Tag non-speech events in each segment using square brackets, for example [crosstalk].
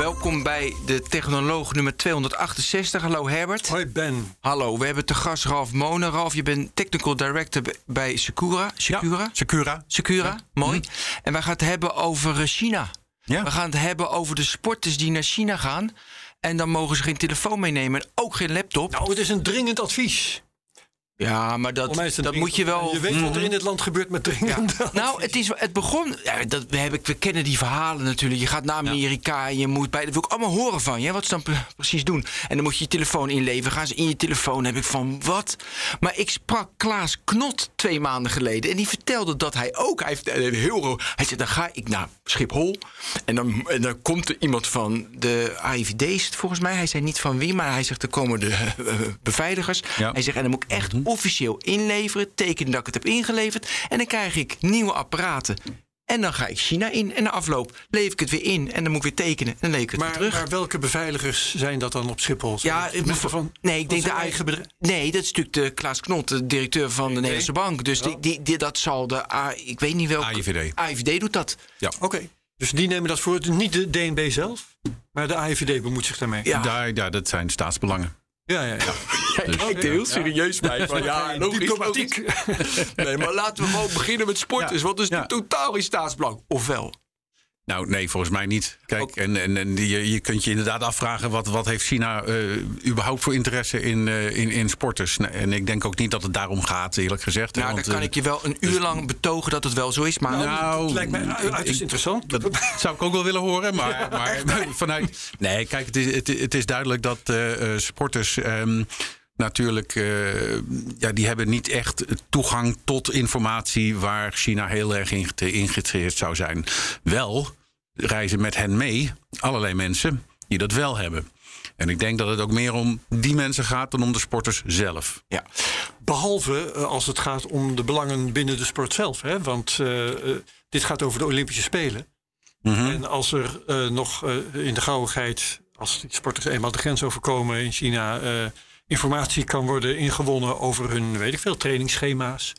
welkom bij de Technoloog nummer 268. Hallo Herbert. Hoi Ben. Hallo, we hebben te gast Ralf Monen. Ralf, je bent Technical Director bij Secura. Secura? Ja, Secura. Secura, mooi. En wij gaan het hebben over eh, China. Ja. We gaan het hebben over de sporters die naar China gaan. En dan mogen ze geen telefoon meenemen en ook geen laptop. Nou, het is een dringend advies. Ja, maar dat, dat moet je wel... Je weet wat er in dit land gebeurt met dringend Ja. [laughs] Nou, het, is, het begon. Ja, dat, we, hebben, we kennen die verhalen natuurlijk. Je gaat naar Amerika en je moet bij. Dat wil ik allemaal horen van je. Wat ze dan pre- precies doen. En dan moet je je telefoon inleveren. Gaan ze in je telefoon? Heb ik van wat? Maar ik sprak Klaas Knot twee maanden geleden. En die vertelde dat hij ook. Hij, heeft, heel. Hij zei: dan ga ik naar Schiphol. En dan, en dan komt er iemand van de AIVD, volgens mij. Hij zei niet van wie, maar hij zegt: er komen de eh, beveiligers. Ja. Hij zegt: en dan moet ik echt officieel inleveren. Tekenen dat ik het heb ingeleverd. En dan krijg ik nieuwe apparaten. En dan ga ik China in. En na afloop lever ik het weer in. En dan moet ik weer tekenen. En dan lever ik het maar, weer terug. maar welke beveiligers zijn dat dan op Schiphol? Ja, van, nee, ik denk de eigen bedrijf. Nee, dat is natuurlijk de Klaas Knot, de directeur van de Nederlandse Bank. Dus die, die, die- dat zal de A, ik weet niet welke. AIVD. AIVD doet dat. Oké, dus die nemen dat voor. Niet de DNB zelf, maar de AIVD bemoeit zich daarmee. Ja. Daar, ja, dat zijn staatsbelangen. Ja, ja. ja. Hij kijkt er heel serieus bij. Van, ja, logisch, Diplomatiek. [laughs] Nee, maar laten we gewoon beginnen met sporters. Ja. Want dat is Ja. totaal geen staatsbelang. Ofwel. Nou, nee, volgens mij niet. Kijk, Ook- en, en, en je, je kunt je inderdaad afvragen... wat, wat heeft China eh, überhaupt voor interesse in, eh, in, in sporters? Nou, En ik denk ook niet dat het daarom gaat, eerlijk gezegd. hè, Nou, dan kan eh, ik je wel een uur lang betogen dat het wel zo is. Maar Nou, Het lijkt mij u- uiterst ik- interessant. Dat zou ik ook wel willen horen. Maar, maar vanuit. Nee, kijk, het is, het, het is duidelijk dat sporters. ehm, Natuurlijk, ja, die hebben niet echt toegang tot informatie waar China heel erg in geïnteresseerd zou zijn. Wel reizen met hen mee allerlei mensen die dat wel hebben. En ik denk dat het ook meer om die mensen gaat dan om de sporters zelf. ja. Behalve eh, als het gaat om de belangen binnen de sport zelf. Hè? Want eh, eh, dit gaat over de Olympische Spelen. Mhm. En als er nog in de gauwigheid, als die sporters eenmaal de grens overkomen in China, informatie kan worden ingewonnen over hun, weet ik veel, trainingsschema's,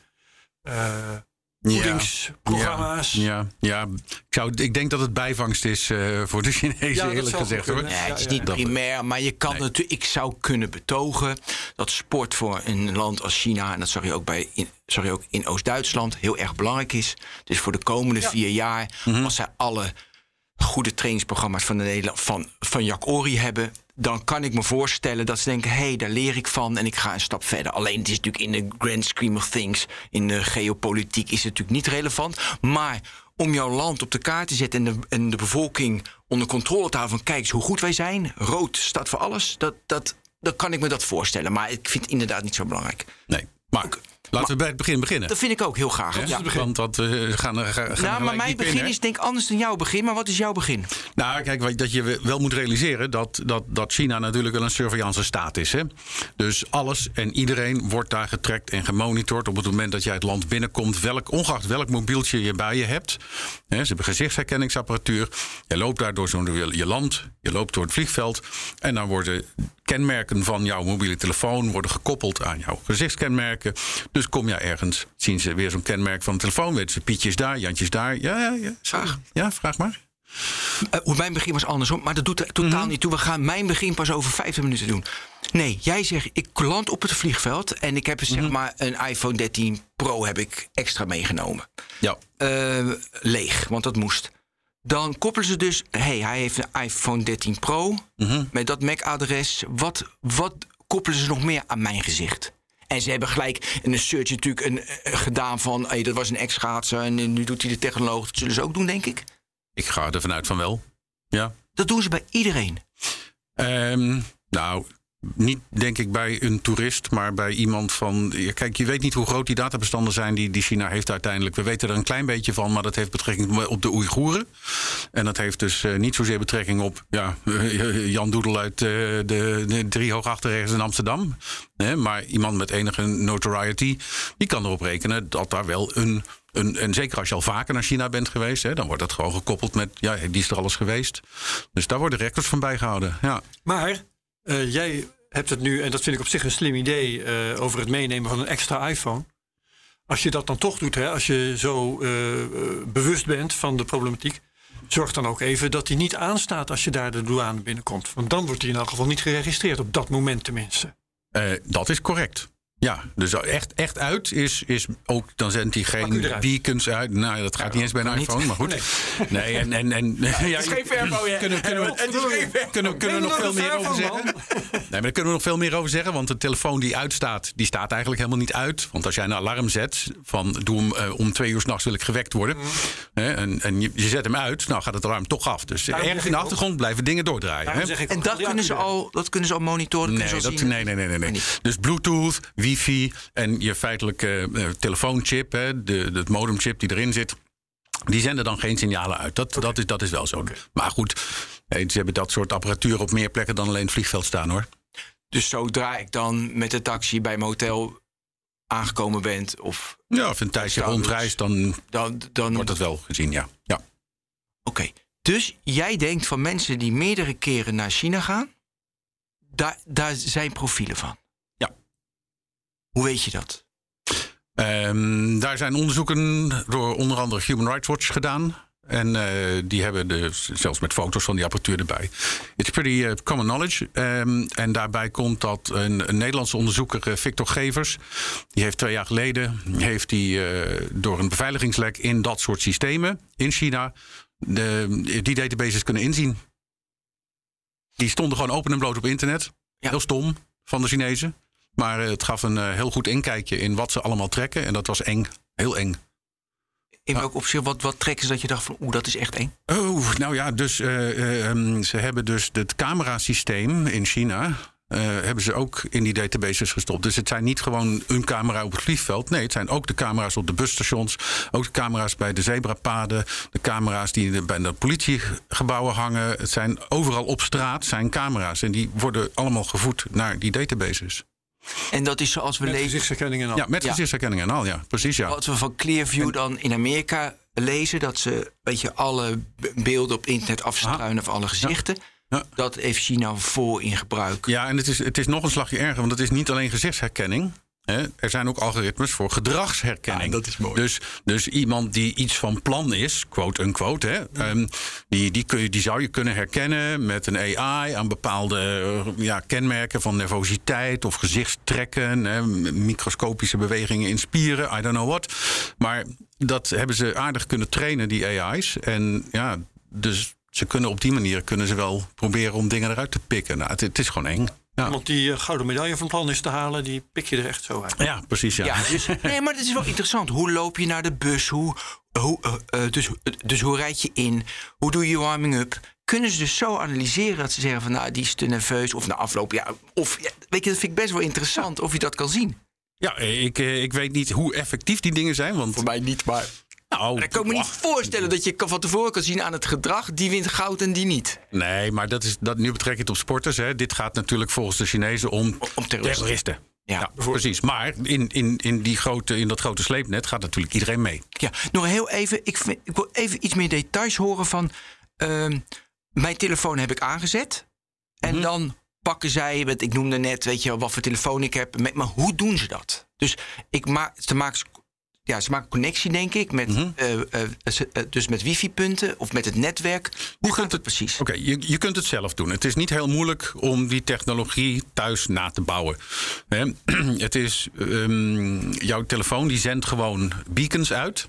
voedingsprogramma's. Ja, ja. Ik, zou, ik denk dat het bijvangst is eh, voor de Chinezen, Ja, eerlijk gezegd. Hoor. Nee, het is Ja, niet ja. primair, maar je kan Nee. natuurlijk, ik zou kunnen betogen dat sport voor een land als China, en dat zag je ook, bij, in, zag je ook in Oost-Duitsland, heel erg belangrijk is. Dus voor de komende vier jaar, als zij alle goede trainingsprogramma's van, de Nederland, van, van Jack Ori hebben, dan kan ik me voorstellen dat ze denken: hé, hey, daar leer ik van en ik ga een stap verder. Alleen het is natuurlijk in de grand scheme of things, in de geopolitiek, is het natuurlijk niet relevant. Maar om jouw land op de kaart te zetten en de, en de bevolking onder controle te houden van: kijk eens hoe goed wij zijn. Rood staat voor alles. Dat, dat, dan kan ik me dat voorstellen. Maar ik vind het inderdaad niet zo belangrijk. Nee, maar laten we bij het begin beginnen. Dat vind ik ook heel graag. Ja. Want, want we gaan er gaan er Nou, maar mijn in, begin is denk ik anders dan jouw begin. Maar wat is jouw begin? Nou, kijk, wat- dat je wel moet realiseren dat, dat, dat China natuurlijk wel een surveillance staat is. Hè? Dus alles en iedereen wordt daar getrackt en gemonitord op het moment dat jij het land binnenkomt. Welk, ongeacht welk mobieltje je bij je hebt. Hè, ze hebben gezichtsherkenningsapparatuur. Je loopt daar door zo'n je land, je loopt door het vliegveld. En dan worden kenmerken van jouw mobiele telefoon worden gekoppeld aan jouw gezichtskenmerken. Dus kom jij ergens, zien ze weer zo'n kenmerk van de telefoon. Weten ze Pietje is daar, Jantje is daar. Ja, ja, ja. Vraag. Ja, vraag maar. Eh, mijn begin was andersom, maar dat doet er totaal niet toe. We gaan mijn begin pas over 50 minuten doen. Nee, jij zegt, ik land op het vliegveld en ik heb zeg maar een iPhone 13 Pro heb ik extra meegenomen. Ja. Eh, leeg, want dat moest. Dan koppelen ze dus, hey, hij heeft een iPhone 13 Pro met dat MAC-adres. Wat, wat koppelen ze nog meer aan mijn gezicht? En ze hebben gelijk in een search natuurlijk een, eh, gedaan van... Hey, dat was een ex-schaatser en eh, nu doet hij de technoloog. Dat zullen ze ook doen, denk ik. Ik ga er vanuit van wel. Ja. Dat doen ze bij iedereen. Ehm, nou, niet denk ik bij een toerist, maar bij iemand van. Kijk, je weet niet hoe groot die databestanden zijn die, die China heeft uiteindelijk. We weten er een klein beetje van, maar dat heeft betrekking op de Oeigoeren. En dat heeft dus eh, niet zozeer betrekking op ja, eh, Jan Doedel uit eh, de, de drie hoogachterregens in Amsterdam. Maar iemand met enige notoriety, die kan erop rekenen dat daar wel een. Een, en zeker als je al vaker naar China bent geweest, hè, dan wordt dat gewoon gekoppeld met, ja, die is er alles geweest. Dus daar worden records van bijgehouden. Ja. Maar eh, jij hebt het nu, en dat vind ik op zich een slim idee, eh, over het meenemen van een extra iPhone. Als je dat dan toch doet, hè, als je zo eh, bewust bent van de problematiek, Zorg dan ook even dat die niet aanstaat als je daar de douane binnenkomt. Want dan wordt die in elk geval niet geregistreerd, op dat moment tenminste. Dat is correct. Ja, dus echt, echt uit is, is ook, dan zendt hij geen beacons uit. Nou, dat gaat niet eens bij een niet. iPhone, maar goed. [laughs] Nee, en, en, en, ja, [laughs] Het is geen verbo? Kunnen, kunnen, we, Het is geen verbo. kunnen, kunnen we nog veel meer over zeggen? Nee, maar daar kunnen we nog veel meer over zeggen. Want de telefoon die uitstaat, die staat eigenlijk helemaal niet uit. Want als jij een alarm zet van doe hem eh, om twee uur s'nachts wil ik gewekt worden. Hè, en en je, je zet hem uit, nou gaat het alarm toch af. Dus Daarom ergens in de ook- achtergrond blijven dingen doordraaien. Hè. En dat kunnen, ze al, dat kunnen ze al monitoren. Nee, kunnen ze al dat, zien. nee, nee, nee, nee. Dus Bluetooth, wifi en je feitelijke eh, telefoonchip, hè, de, de modemchip die erin zit. Die zenden dan geen signalen uit. Dat, dat, is, dat is wel zo. Maar goed, ze hebben dat soort apparatuur op meer plekken dan alleen het vliegveld staan hoor. Dus zodra ik dan met de taxi bij mijn hotel aangekomen ben, of Ja, of een tijdje rondreist, dan dan, dan wordt dat wel gezien, ja. ja. Oké, dus jij denkt van mensen die meerdere keren naar China gaan, daar, daar zijn profielen van. Hoe weet je dat? Ehm, daar zijn onderzoeken door onder andere Human Rights Watch gedaan. En eh, die hebben de, zelfs met foto's van die apparatuur erbij. It's pretty eh, common knowledge. Ehm, en daarbij komt dat een, een Nederlandse onderzoeker, eh, Victor Gevers... die heeft twee jaar geleden heeft die, door een beveiligingslek in dat soort systemen in China... De, die databases kunnen inzien. Die stonden gewoon open en bloot op internet. Ja. Heel stom van de Chinezen. Maar eh, het gaf een eh, heel goed inkijkje in wat ze allemaal trekken. En dat was eng. Heel eng. In welk opzicht, wat, wat trekken ze dat je dacht van, oeh, dat is echt eng? Oh, nou ja, dus eh, eh, ehm, ze hebben dus het camerasysteem in China. hebben ze ook in die databases gestopt. Dus het zijn niet gewoon een camera op het vliegveld. Nee, het zijn ook de camera's op de busstations. Ook de camera's bij de zebrapaden. De camera's die bij de politiegebouwen hangen. Het zijn overal op straat zijn camera's. En die worden allemaal gevoed naar die databases. En dat is zoals we Met lezen, gezichtsherkenning en al. Ja, met Ja. gezichtsherkenning en al. Ja, precies ja. wat we van Clearview dan in Amerika lezen, dat ze weet je, alle beelden op internet afstruinen van alle gezichten. Ja. Dat heeft China voor in gebruik. Ja, en het is, het is nog een slagje erger, want het is niet alleen gezichtsherkenning. Hè. Er zijn ook algoritmes voor gedragsherkenning. Ja, dat is mooi. Dus, dus iemand die iets van plan is, quote unquote, hè, ehm, die, die, kun je, die zou je kunnen herkennen met een AI aan bepaalde eh, ja, kenmerken van nervositeit of gezichtstrekken, hè, microscopische bewegingen in spieren, I don't know what. Maar dat hebben ze aardig kunnen trainen, die AI's. En ja, dus ze kunnen op die manier kunnen ze wel proberen om dingen eruit te pikken. Nou, het, het is gewoon eng. Ja, Iemand die eh, gouden medaille van plan is te halen, die pik je er echt zo uit. ja precies. Ja. Ja, dus, [laughs] nee, maar het is wel interessant. Hoe loop je naar de bus? Hoe, hoe, eh, eh, dus, dus hoe rijd je in? Hoe doe je warming-up? Kunnen ze dus zo analyseren dat ze zeggen van... nou, die is te nerveus. Of na afloop, ja. Of, ja, weet je, dat vind ik best wel interessant of je dat kan zien. Ja, ik, ik weet niet hoe effectief die dingen zijn. Want, mij niet, maar... nou, Maar ik kan me niet voorstellen dat je van tevoren kan zien aan het gedrag... die wint goud en die niet. Nee, maar dat is, dat, nu betrek je het op sporters. Hè. Dit gaat natuurlijk volgens de Chinezen om, Om terroristen. Ja. Ja, precies. Maar in, in, in, die grote, in dat grote sleepnet gaat natuurlijk iedereen mee. Ja, nog heel even. Ik, vind, ik wil even iets meer details horen van. ehm, mijn telefoon heb ik aangezet. En Mhm. dan pakken zij, ik noemde net, weet je wat voor telefoon ik heb. Maar hoe doen ze dat? Dus ik maak, ze maken, ja, ze maken connectie, denk ik, met, Mhm. eh, eh, eh, dus met wifi-punten of met het netwerk. Hoe gaat het precies? Oké, je, je kunt het zelf doen. Het is niet heel moeilijk om die technologie thuis na te bouwen. Hè? [clears throat] Het is, ehm, jouw telefoon die zendt gewoon beacons uit.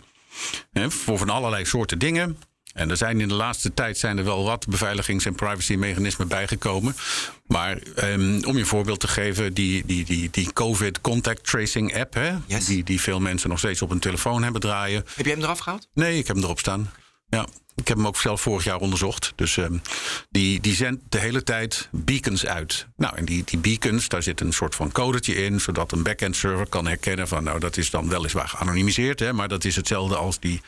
Hè, voor van allerlei soorten dingen. En er zijn in de laatste tijd zijn er wel wat beveiligings- en privacy-mechanismen bijgekomen. Maar ehm, om je een voorbeeld te geven, die, die, die, die COVID Contact Tracing app, hè, Yes. die, die veel mensen nog steeds op hun telefoon hebben draaien. Heb jij hem eraf gehaald? Nee, ik heb hem erop staan. Ja, ik heb hem ook zelf vorig jaar onderzocht. Dus ehm, die, die zendt de hele tijd beacons uit. Nou, en die, die beacons, daar zit een soort van codetje in... zodat een backend server kan herkennen van... nou, dat is dan weliswaar geanonimiseerd... Hè, maar dat is hetzelfde als die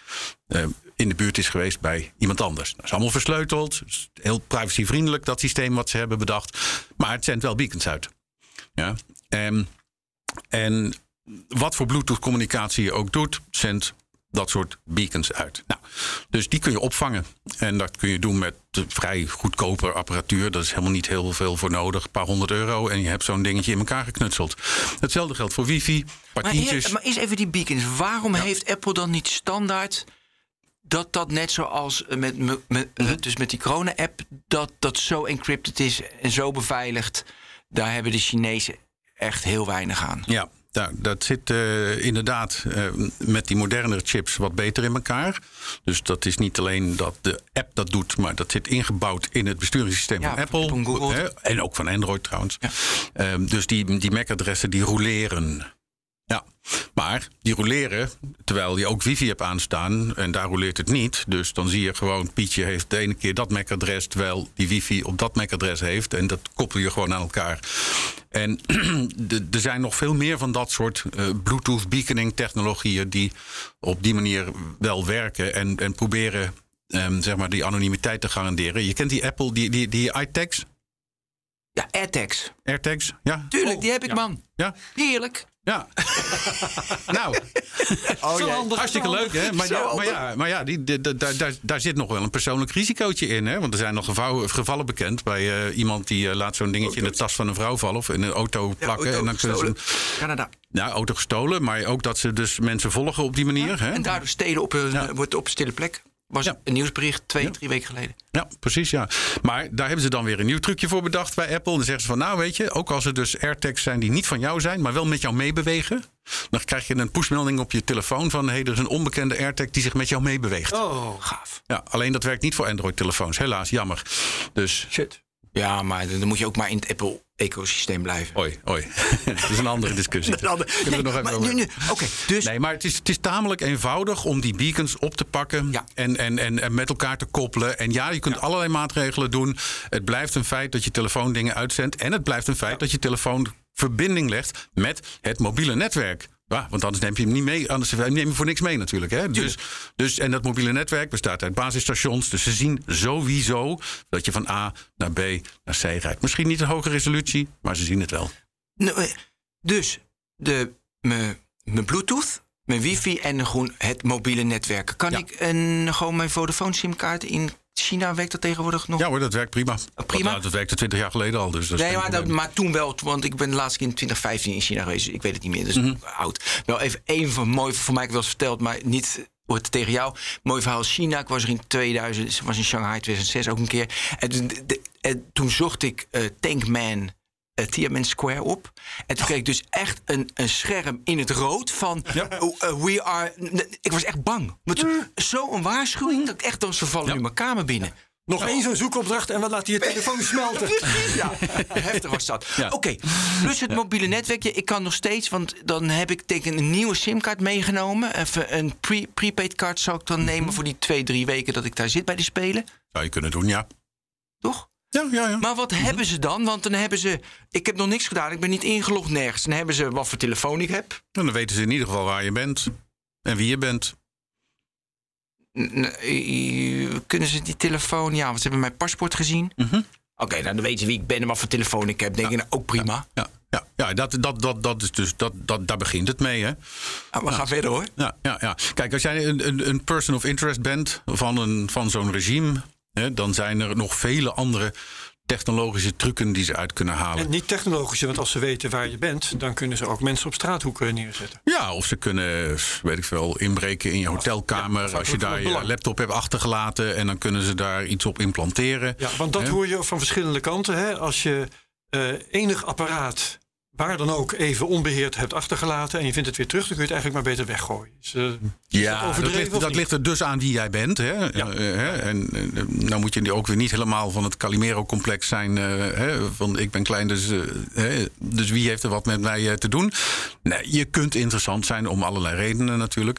eh, in de buurt is geweest bij iemand anders. Dat is allemaal versleuteld. Heel privacyvriendelijk, dat systeem wat ze hebben bedacht. Maar het zendt wel beacons uit. Ja, en, en wat voor Bluetooth-communicatie je ook doet, zendt dat soort beacons uit. Nou, dus die kun je opvangen. En dat kun je doen met vrij goedkope apparatuur. Daar is helemaal niet heel veel voor nodig. Een paar honderd euro en je hebt zo'n dingetje in elkaar geknutseld. Hetzelfde geldt voor wifi, Maar, partietjes. heer- maar is even die beacons. Waarom heeft Apple dan niet standaard dat dat net zoals met, met, Mhm. dus met die corona-app, dat dat zo encrypted is en zo beveiligd, daar hebben de Chinezen echt heel weinig aan. Ja, nou, dat zit eh, inderdaad eh, met die modernere chips wat beter in elkaar. Dus dat is niet alleen dat de app dat doet, maar dat zit ingebouwd in het besturingssysteem Ja, van Apple. van Google. hè, en ook van Android trouwens. Ja. Ehm, dus die, die MAC-adressen die roleren. Ja, maar die roleren terwijl je ook wifi hebt aanstaan en daar roleert het niet. Dus dan zie je gewoon, Pietje heeft de ene keer dat MAC-adres terwijl die wifi op dat MAC-adres heeft. En dat koppel je gewoon aan elkaar. En [clears throat] er zijn nog veel meer van dat soort eh, Bluetooth beaconing technologieën die op die manier wel werken en, en proberen ehm, zeg maar die anonimiteit te garanderen. Je kent die Apple, die, die, die iTags, Ja, AirTags. AirTags, ja? Tuurlijk, Oh, die heb ik, ja. man. Ja? Heerlijk. Ja. [laughs] nou, Oh, Zo handig, hartstikke leuk, hè? Maar, ja, maar, ja, maar ja, die, die- die- daar, daar, daar zit nog wel een persoonlijk risicootje in, hè? Want er zijn nog gevallen, gevallen bekend bij eh, iemand die eh, laat zo'n dingetje in de tas van een vrouw vallen of in een auto Ja, plakken. auto en dan kunnen ze. Canada. ja, auto gestolen, maar ook dat ze dus mensen volgen op die manier. hè? En daardoor steden op een, wordt op een stille plek. Was Ja. een nieuwsbericht twee, Ja. drie weken geleden. Ja, precies, ja. Maar daar hebben ze dan weer een nieuw trucje voor bedacht bij Apple. En dan zeggen ze van, nou weet je, ook als er dus AirTags zijn die niet van jou zijn, maar wel met jou meebewegen, dan krijg je een pushmelding op je telefoon van, hé, hey, er is een onbekende AirTag die zich met jou meebeweegt. Oh, Gaaf. Ja, alleen dat werkt niet voor Android-telefoons, helaas, jammer. Dus, shit. Ja, maar dan moet je ook maar in het Apple-ecosysteem blijven. oi, oi. [laughs] dat is een andere discussie. Kunnen we Nee, nog even over Oké, dus Nee, maar het is, het is tamelijk eenvoudig om die beacons op te pakken Ja. en, en, en, en met elkaar te koppelen. En ja, je kunt allerlei maatregelen doen. Het blijft een feit dat je telefoon dingen uitzendt. En het blijft een feit dat je telefoon verbinding legt met het mobiele netwerk. Ja, want anders neem je hem niet mee. Anders neem je hem voor niks mee natuurlijk. Hè? Dus, dus, en dat mobiele netwerk bestaat uit basisstations. Dus ze zien sowieso dat je van A naar B naar C rijdt. Misschien niet een hoge resolutie, maar ze zien het wel. Nou, eh, Dus de, mijn mijn Bluetooth, mijn wifi en gewoon het mobiele netwerk. Kan Ja. ik een, gewoon mijn Vodafone simkaart in China werkt dat tegenwoordig nog? Ja hoor, dat werkt prima. prima? Dat, dat werkte 20 jaar geleden al. Dus dat Nee, maar, dat, maar toen wel, want ik ben de laatste keer in 2015 in China geweest. dus Ik weet het niet meer, dus Mhm. oud. Wel even één van mooi, voor mij heb ik wel eens verteld, maar niet wordt tegen jou. Mooi verhaal China. Ik was er in 2000, was in Shanghai 2006 ook een keer. En toen, de- en toen zocht ik eh, Tankman eh, Tiananmen Square op. En toen kreeg ik dus echt een, een scherm in het rood van Ja. eh, eh, we are. Ik was echt bang. Want Zo'n waarschuwing dat ik echt als ze vallen Ja. nu mijn kamer binnen. Nog één zo'n zoekopdracht en wat laat hij je telefoon [laughs] smelten. Ja, [laughs] heftig was dat. Ja. Oké, plus het mobiele netwerkje. Ik kan nog steeds, want dan heb ik tegen een nieuwe simkaart meegenomen. Even een pre prepaid kaart zou ik dan nemen voor die twee, drie weken dat ik daar zit bij de Spelen. Zou je kunnen doen, ja. Toch? Ja, ja, ja. Maar wat hebben ze dan? Want dan hebben ze. Ik heb nog niks gedaan. Ik ben niet ingelogd nergens. Dan hebben ze wat voor telefoon ik heb. En dan weten ze in ieder geval waar je bent. En wie je bent. N- eh, Kunnen ze die telefoon. Ja, want ze hebben mijn paspoort gezien. Mhm. Oké, dan weten ze wie ik ben en wat voor telefoon ik heb. Denk ik, nou, ook prima. Ja, ja, ja dat, dat, dat, dat is dus, dat, dat, daar begint het mee, hè. Ah, we gaan verder hoor. Ja, ja, ja. Kijk, als jij een, een, een person of interest bent van, een, van zo'n regime... Dan zijn er nog vele andere technologische trucken die ze uit kunnen halen. En niet technologische, want als ze weten waar je bent, dan kunnen ze ook mensen op straathoeken neerzetten. Ja, of ze kunnen, weet ik veel, inbreken in je hotelkamer... als je daar je laptop hebt achtergelaten... en dan kunnen ze daar iets op implanteren. Ja, want dat hoor je van verschillende kanten. Hè? Als je eh, enig apparaat, waar dan ook, even onbeheerd hebt achtergelaten en je vindt het weer terug, dan kun je het eigenlijk maar beter weggooien. Dus, eh, Ja, dat ligt, dat er dus aan wie jij bent. Hè? Ja. Eh, hè? En eh, nou moet je ook weer niet helemaal van het Calimero-complex zijn. eh, hè? Van ik ben klein, dus, eh, hè? dus wie heeft er wat met mij eh, te doen? Nee, je kunt interessant zijn om allerlei redenen natuurlijk.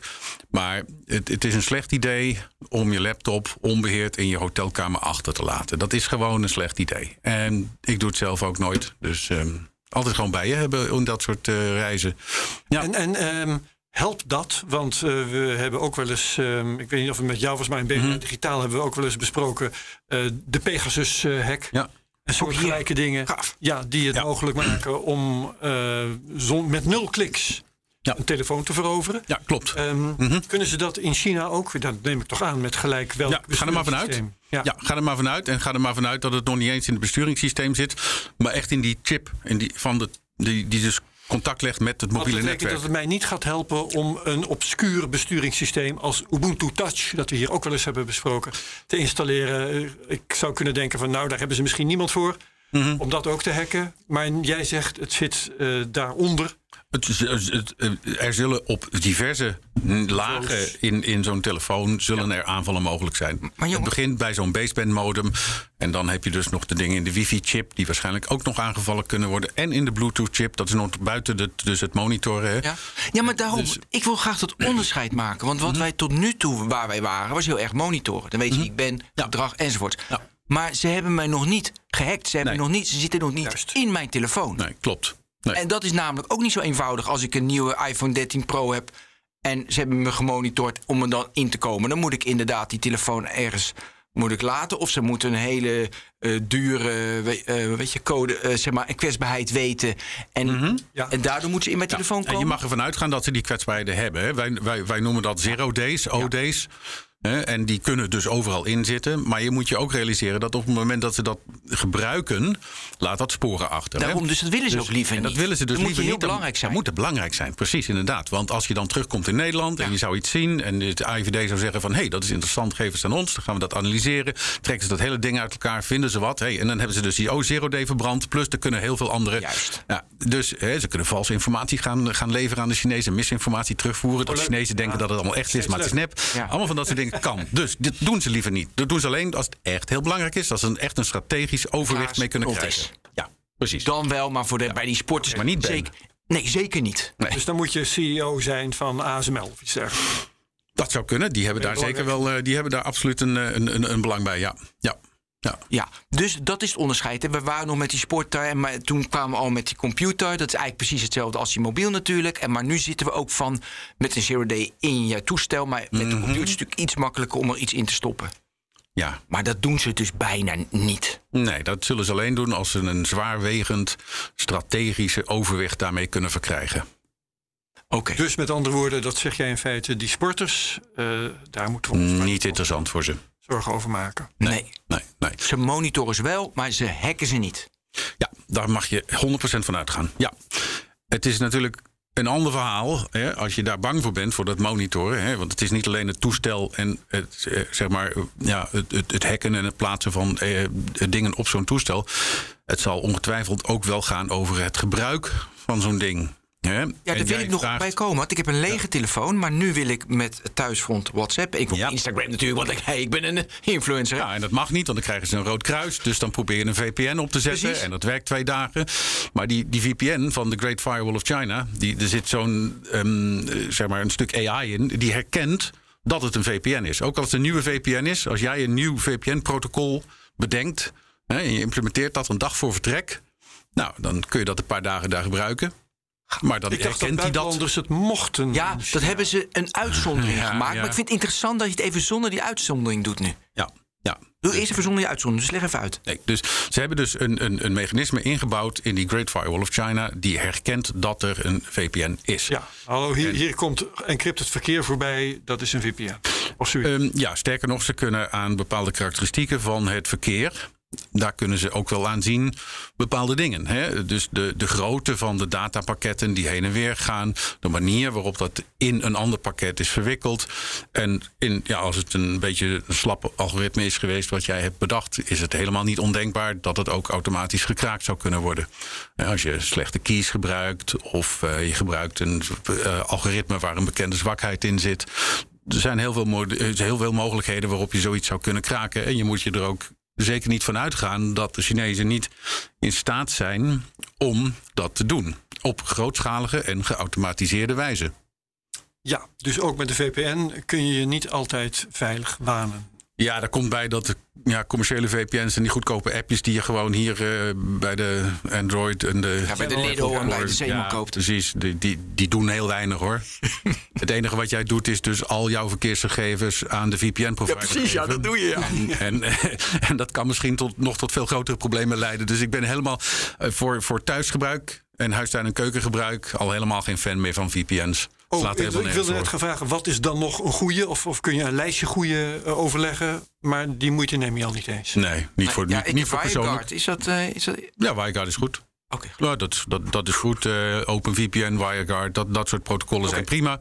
Maar het, het is een slecht idee om je laptop onbeheerd in je hotelkamer achter te laten. Dat is gewoon een slecht idee. En ik doe het zelf ook nooit. Dus ehm, altijd gewoon bij je hebben in dat soort eh, reizen. Ja. En, en ehm, helpt dat? Want eh, we hebben ook wel eens, ehm, ik weet niet of het met jou was, maar in BNR Digitaal hebben we ook wel eens besproken eh, de Pegasus-hack. Ja. En soortgelijke dingen Gaaf. ja, die het Ja. mogelijk maken om zon, met nul kliks Ja. een telefoon te veroveren. ja, klopt. Ehm, Kunnen ze dat in China ook? Dat neem ik toch aan met gelijk welk Ja, ga er maar vanuit. Ja. Ja, ga er maar vanuit. En ga er maar vanuit dat het nog niet eens in het besturingssysteem zit. Maar echt in die chip in die, van de, die, die dus contact legt met het mobiele betekent netwerk. dat het mij niet gaat helpen om een obscuur besturingssysteem als Ubuntu Touch, dat we hier ook wel eens hebben besproken, te installeren. Ik zou kunnen denken van nou, daar hebben ze misschien niemand voor Mhm. om dat ook te hacken. Maar jij zegt het zit eh, daaronder. Het, het- het- het- er zullen op diverse lagen in, in zo'n telefoon zullen er aanvallen mogelijk zijn. Maar het jongen- begint bij zo'n baseband modem. En dan heb je dus nog de dingen in de wifi-chip... die waarschijnlijk ook nog aangevallen kunnen worden. En in de Bluetooth-chip, dat is nog buiten de, dus het monitoren. Hè? Ja, ja maar daarom, Dus- ik wil graag dat onderscheid maken. Want wat wij tot nu toe, waar wij waren, was heel erg monitoren. Dan weet je wie ik ben, gedrag enzovoort. Maar ze hebben mij nog niet gehackt. Ze, hebben Nee. nog niet, ze zitten nog niet Juist. in mijn telefoon. Nee, klopt. Nee. En dat is namelijk ook niet zo eenvoudig als ik een nieuwe iPhone 13 Pro heb. En ze hebben me gemonitord om er dan in te komen. Dan moet ik inderdaad die telefoon ergens moet ik laten. Of ze moeten een hele eh, dure eh, weet je, code, eh, zeg maar, kwetsbaarheid weten. En, Ja. en daardoor moeten ze in mijn Ja, telefoon En komen. je mag ervan uitgaan dat ze die kwetsbaarheden hebben. Hè. Wij, wij, wij noemen dat zero days, OD's. Hè. En die kunnen dus overal inzitten. Maar je moet je ook realiseren dat op het moment dat ze dat gebruiken, laat dat sporen achter. hè. Daarom, dus dat willen ze ook liever niet. dat willen ze dus Dan liever moet je heel niet. Belangrijk zijn. Dat moet belangrijk zijn, precies inderdaad. Want als je dan terugkomt in Nederland en je zou iets zien... en het AIVD zou zeggen van... hé, hey, dat is interessant, geef het aan ons. Dan gaan we dat analyseren. Trekken ze dat hele ding uit elkaar, vinden ze wat. Hey, en dan hebben ze dus die O0D verbrand. Plus er kunnen heel veel andere... Juist. Ja, dus hè, ze kunnen valse informatie gaan, gaan leveren aan de Chinezen. Misinformatie terugvoeren. Dat de Chinezen denken dat het allemaal echt is, maar het is nep. Allemaal van dat soort dingen kan. Dus dit doen ze liever niet. Dat doen ze alleen als het echt heel belangrijk is. Als ze een, echt een strategisch overwicht mee kunnen krijgen. Ja, precies. Dan wel, maar voor de, bij die sporters... Maar niet zeker, Nee, zeker niet. Nee. Dus dan moet je CEO zijn van ASML of iets dergelijks. Dat zou kunnen. Die hebben daar zeker wel. eh, die hebben daar absoluut een, eh, een, een, een belang bij. Ja. Ja. Ja. Ja, dus dat is het onderscheid. hè. We waren nog met die sporter, en maar toen kwamen we al met die computer. Dat is eigenlijk precies hetzelfde als die mobiel natuurlijk. En maar nu zitten we ook van met een zero day in je toestel. Maar met Mhm. de computer is het natuurlijk iets makkelijker om er iets in te stoppen. ja. Maar dat doen ze dus bijna niet. Nee, dat zullen ze alleen doen als ze een zwaarwegend strategische overwicht daarmee kunnen verkrijgen. Oké. Dus met andere woorden, dat zeg jij in feite, die sporters, eh, daar moeten we ons Niet interessant voor ze. Zorgen over maken. nee. Nee, nee. Ze monitoren ze wel, maar ze hacken ze niet. Ja, daar mag je 100% van uitgaan. Ja. Het is natuurlijk een ander verhaal hè, als je daar bang voor bent voor dat monitoren. Hè, want het is niet alleen het toestel en het, eh, zeg maar, ja, het, het, het hacken en het plaatsen van eh, dingen op zo'n toestel. Het zal ongetwijfeld ook wel gaan over het gebruik van zo'n ding. Ja, daar wil ik nog vraagt- bij komen. Want ik heb een lege telefoon, maar nu wil ik met thuisfront WhatsApp. Ik wil Ja. Instagram natuurlijk, want ik, hey, ik ben een influencer. Ja, en dat mag niet, want dan krijgen ze een rood kruis. Dus dan probeer je een VPN op te zetten. Precies. En dat werkt twee dagen. Maar die, die VPN van de Great Firewall of China... Die, er zit zo'n ehm, eh, zeg maar een stuk AI in... die herkent dat het een VPN is. Ook als het een nieuwe VPN is. Als jij een nieuw VPN-protocol bedenkt... Hè, en je implementeert dat een dag voor vertrek... nou, dan kun je dat een paar dagen daar gebruiken. Maar dan Ik dacht dat herkent hij dat... buitenlanders het mochten. Ja, dat hebben ze een uitzondering Ja, gemaakt. ja. Maar ik vind het interessant dat je het even zonder die uitzondering doet nu. Ja, ja. Doe eerst even zonder die uitzondering, dus leg even uit. Nee, dus ze hebben dus een, een, een mechanisme ingebouwd in die Great Firewall of China... die herkent dat er een VPN is. Ja, hallo, hier, hier komt encrypted verkeer voorbij. Dat is een VPN. Of. Ehm, ja, sterker nog, ze kunnen aan bepaalde karakteristieken van het verkeer. Daar kunnen ze ook wel aan zien bepaalde dingen. Hè? Dus de, de grootte van de datapakketten die heen en weer gaan. De manier waarop dat in een ander pakket is verwikkeld. En in, ja, als het een beetje een slap algoritme is geweest wat jij hebt bedacht, is het helemaal niet ondenkbaar dat het ook automatisch gekraakt zou kunnen worden. Als je slechte keys gebruikt of eh, je gebruikt een eh, algoritme waar een bekende zwakheid in zit. Er zijn heel veel, heel veel mogelijkheden waarop je zoiets zou kunnen kraken. En je moet je er ook zeker niet van uitgaan dat de Chinezen niet in staat zijn om dat te doen. Op grootschalige en geautomatiseerde wijze. Ja, dus ook met de VPN kun je je niet altijd veilig wanen. Ja, daar komt bij dat ja, commerciële VPN's en die goedkope appjes die je gewoon hier eh, bij de Android en de. Ja, bij de Lidl en bij de ja, koopt. Precies, die, die, die doen heel weinig hoor. [laughs] Het enige wat jij doet is dus al jouw verkeersgegevens aan de VPN-provider. geven. doe je, ja. En, [laughs] en dat kan misschien tot, nog tot veel grotere problemen leiden. Dus ik ben helemaal eh, voor, voor thuisgebruik en huistuin- en keukengebruik al helemaal geen fan meer van VPN's. Oh, Slaat ik, wilde net gaan vragen, wat is dan nog een goede? Of, of kun je een lijstje goede eh, overleggen? Maar die moeite neem je al niet eens. Nee, niet voor, ja, niet, voor persoonlijk. Is dat, eh, is dat... Ja, WireGuard is goed. Oké. Ja, dat, dat, dat is goed. Eh, OpenVPN, WireGuard, dat, dat soort protocollen zijn prima.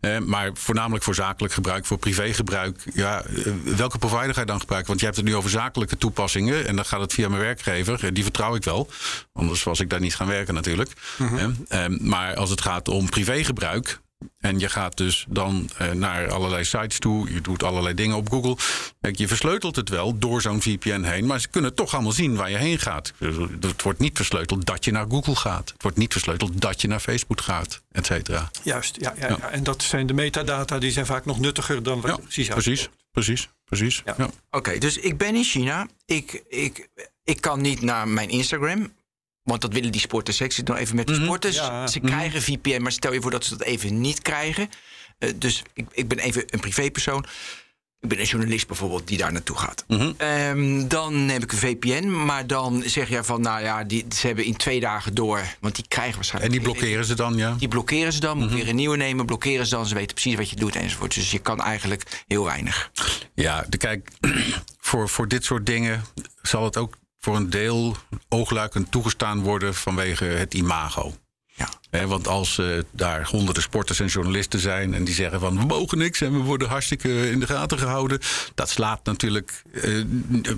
Eh, maar voornamelijk voor zakelijk gebruik, voor privégebruik. Ja, eh, welke provider ga je dan gebruiken? Want je hebt het nu over zakelijke toepassingen. En dan gaat het via mijn werkgever. Eh, Die vertrouw ik wel. Anders was ik daar niet gaan werken natuurlijk. Eh, eh, maar als het gaat om privégebruik. En je gaat dus dan eh, naar allerlei sites toe. Je doet allerlei dingen op Google. Kijk, je versleutelt het wel door zo'n VPN heen. Maar ze kunnen toch allemaal zien waar je heen gaat. Het wordt niet versleuteld dat je naar Google gaat. Het wordt niet versleuteld dat je naar Facebook gaat, et cetera. Juist, ja, ja, ja. En dat zijn de metadata, die zijn vaak nog nuttiger dan wat precies precies, precies, precies. Ja. Ja. Oké, dus ik ben in China. Ik, ik, ik kan niet naar mijn Instagram. Want dat willen die sporters. Ik zit nog even met de sporters. Ja. Ze krijgen VPN, maar stel je voor dat ze dat even niet krijgen. Eh, dus ik, ik ben even een privépersoon. Ik ben een journalist bijvoorbeeld die daar naartoe gaat. Ehm, dan neem ik een VPN, maar dan zeg je van, nou ja, die, ze hebben in twee dagen door, want die krijgen En waarschijnlijk. die blokkeren ze dan, ja? Die blokkeren ze dan, moet weer een nieuwe nemen, blokkeren ze dan, ze weten precies wat je doet enzovoort. Dus je kan eigenlijk heel weinig. Ja, de, kijk, [clears throat] voor, voor dit soort dingen zal het ook voor een deel oogluikend toegestaan worden vanwege het imago. Ja. Want als eh, daar honderden sporters en journalisten zijn en die zeggen van we mogen niks en we worden hartstikke in de gaten gehouden, dat slaat natuurlijk eh,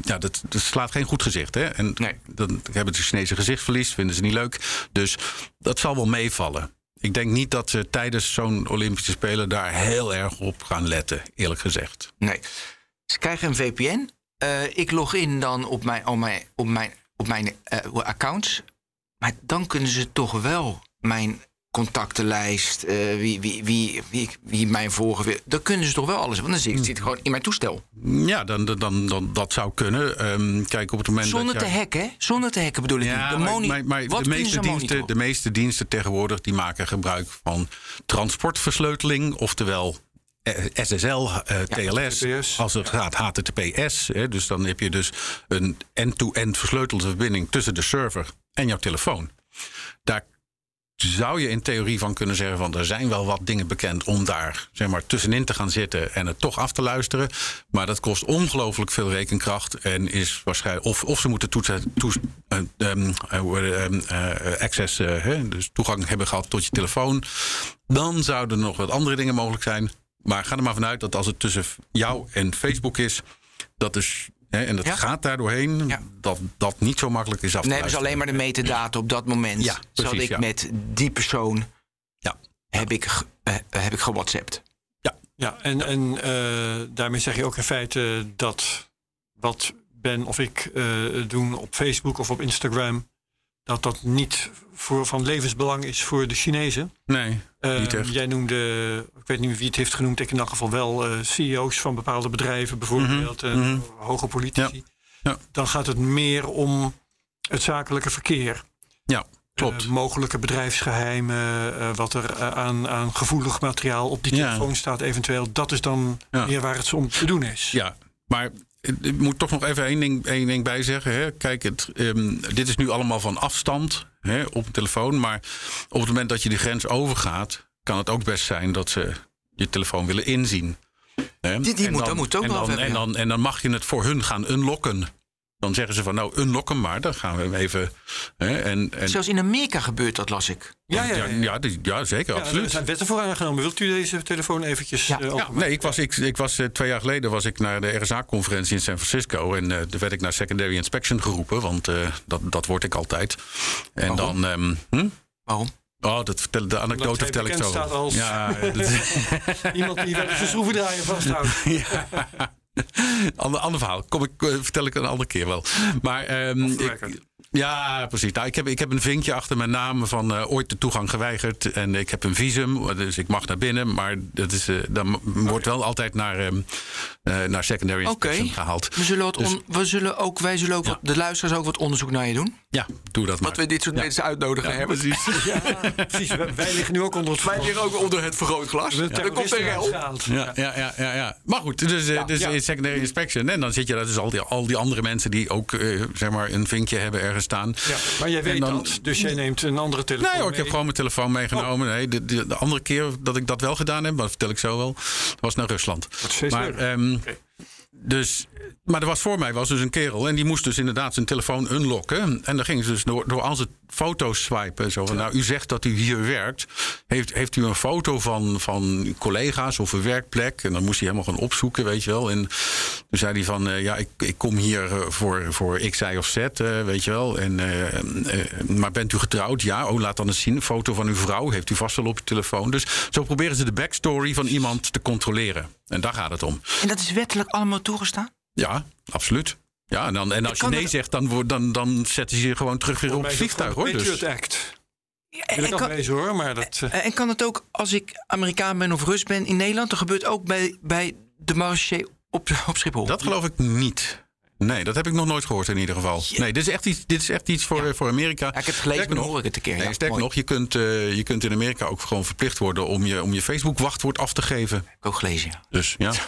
ja, dat, dat slaat geen goed gezicht. Hè? En Nee. dan hebben ze Chinese gezichtsverlies, vinden ze niet leuk. Dus dat zal wel meevallen. Ik denk niet dat ze tijdens zo'n Olympische Spelen daar heel erg op gaan letten, eerlijk gezegd. Nee. Ze krijgen een VPN. Eh, ik log in dan op mijn, op mijn, op mijn, op mijn eh, accounts. Maar dan kunnen ze toch wel mijn contactenlijst, eh, wie, wie, wie, wie, wie mijn wil. Dan kunnen ze toch wel alles. Want dan zit, het gewoon in mijn toestel. Ja, dan, dan, dan, dat zou kunnen. Ehm, kijk, op het moment Zonder dat te jij- hacken, hè? Zonder te hacken bedoel ik. Ja, De maar, moni- maar, maar Wat de, meeste diensten, de meeste diensten tegenwoordig die maken gebruik van transportversleuteling, oftewel SSL, eh, TLS, als het gaat HTTPS. Hè, dus dan heb je dus een end-to-end versleutelde verbinding tussen de server en jouw telefoon. Daar zou je in theorie van kunnen zeggen van er zijn wel wat dingen bekend om daar zeg maar tussenin te gaan zitten en het toch af te luisteren. Maar dat kost ongelooflijk veel rekenkracht en is waarschijnlijk of, of ze moeten toetsen, eh, ehm, eh, ehm, eh, access, eh, hè, dus toegang hebben gehad tot je telefoon. Dan zouden er nog wat andere dingen mogelijk zijn. Maar ga er maar vanuit dat als het tussen jou en Facebook is, dat is hè, en dat Ja. gaat daar doorheen, Ja. dat dat niet zo makkelijk is af te Dan hebben ze luisteren. alleen maar de metadata op dat moment. Ja, Zat ik ja. met die persoon, Ja. heb ik, eh, heb ik gewhatsappt. Ja, en, en eh, daarmee zeg je ook in feite dat wat Ben of ik eh, doen op Facebook of op Instagram, dat dat niet voor, van levensbelang is voor de Chinezen. Nee, Eh, niet echt. jij noemde, ik weet niet wie het heeft genoemd, ik in elk geval wel eh, CEO's van bepaalde bedrijven bijvoorbeeld, mhm. hoge politici. Ja. Dan gaat het meer om het zakelijke verkeer. Ja, klopt. Eh, mogelijke bedrijfsgeheimen, eh, wat er aan, aan gevoelig materiaal op die Ja. telefoon staat eventueel. Dat is dan meer waar het om te doen is. Ja, maar ik moet toch nog even één ding, één ding bij zeggen. Hè. Kijk, het, ehm, dit is nu allemaal van afstand hè, op een telefoon. Maar op het moment dat je die grens overgaat, kan het ook best zijn dat ze je telefoon willen inzien. Hè. Die- die En moet- dat moet ook en wel dan, hebben, en, dan, en dan mag je het voor hun gaan unlocken. Dan zeggen ze van nou, unlock hem maar. Dan gaan we hem even. Hè, en, en, Zelfs in Amerika gebeurt dat, las ik. Ja, ja, ja, ja. ja, ja, zeker, Ja, er absoluut. zijn wetten voor aangenomen. Wilt u deze telefoon eventjes Ja. eh, Ja, Ja, nee, ik was, ik, ik was eh, twee jaar geleden was ik naar de RSA-conferentie in San Francisco. En eh daar werd ik naar secondary inspection geroepen, want eh, dat, dat word ik altijd. En Waarom? dan. ehm, hm? Waarom? Oh, dat vertel, de anekdote vertel ik zo. staat als- Ja, dat, [laughs] Iemand die wel eens een schroevendraaier vasthoudt. [laughs] [laughs] ander, ander verhaal. Kom ik, eh, vertel ik een andere keer wel. Maar the ik-. Ja, precies. Nou, ik, heb, ik heb een vinkje achter mijn naam van eh, ooit de toegang geweigerd. En ik heb een visum, dus ik mag naar binnen. Maar dat is, eh, dan wordt wel altijd naar, ehm, eh, naar secondary inspection gehaald. We zullen, wat Dus- on- we zullen ook, wij zullen ook, wat, de luisteraars ook wat onderzoek naar je doen. Ja, doe dat maar. Dat we dit soort mensen uitnodigen hebben. Precies. [laughs] Ja, precies. Wij, liggen nu ook onder het Wij liggen ook onder het vergrootglas. Er komt een uitgehaald. Ja, ja, ja, ja, ja. Maar goed, dus, dus secondary inspection. En dan zit je daar dus al die, al die andere mensen die ook eh, zeg maar een vinkje hebben ergens staan. Ja, maar jij weet dan- dat, dus jij neemt een andere telefoon Nee hoor, ik heb gewoon mijn telefoon meegenomen. Nee, de, de, de andere keer dat ik dat wel gedaan heb, dat vertel ik zo wel, was naar Rusland. Maar Oké. Dus, maar er was voor mij was dus een kerel en die moest dus inderdaad zijn telefoon unlocken. En dan ging ze dus door, door al zijn foto's swipen. Zo van, nou, u zegt dat u hier werkt. Heeft, heeft u een foto van, van collega's of een werkplek? En dan moest hij helemaal gaan opzoeken, weet je wel. En toen zei hij van, eh, ja, ik, ik kom hier eh, voor, voor X, Y of Z, eh, weet je wel. En, maar bent u getrouwd? Ja, oh, laat dan eens zien. Een foto van uw vrouw heeft u vast wel op uw telefoon. Dus zo proberen ze de backstory van iemand te controleren. En daar gaat het om. En dat is wettelijk allemaal toegestaan? Ja, absoluut. Ja, en, dan, en als je nee het- zegt, dan, wordt- dan, dan zetten ze je gewoon terug weer op het vliegtuig, hoor. Dus. Patriot Act. Ja, Wil ik en, kan, afwezen hoor, maar dat... eh, en kan het ook als ik Amerikaan ben of Rus ben in Nederland? Dat gebeurt ook bij, bij de marché op, op Schiphol. Dat geloof ik niet. Nee, dat heb ik nog nooit gehoord in ieder geval. Nee, dit is echt iets, dit is echt iets voor, voor Amerika. Ja, ik heb het gelezen, maar hoor ik het een keer. Nee, Ja, sterker nog, je kunt, eh, je kunt in Amerika ook gewoon verplicht worden om je, om je Facebook-wachtwoord af te geven. Ik ook gelezen. Dus ja. [laughs]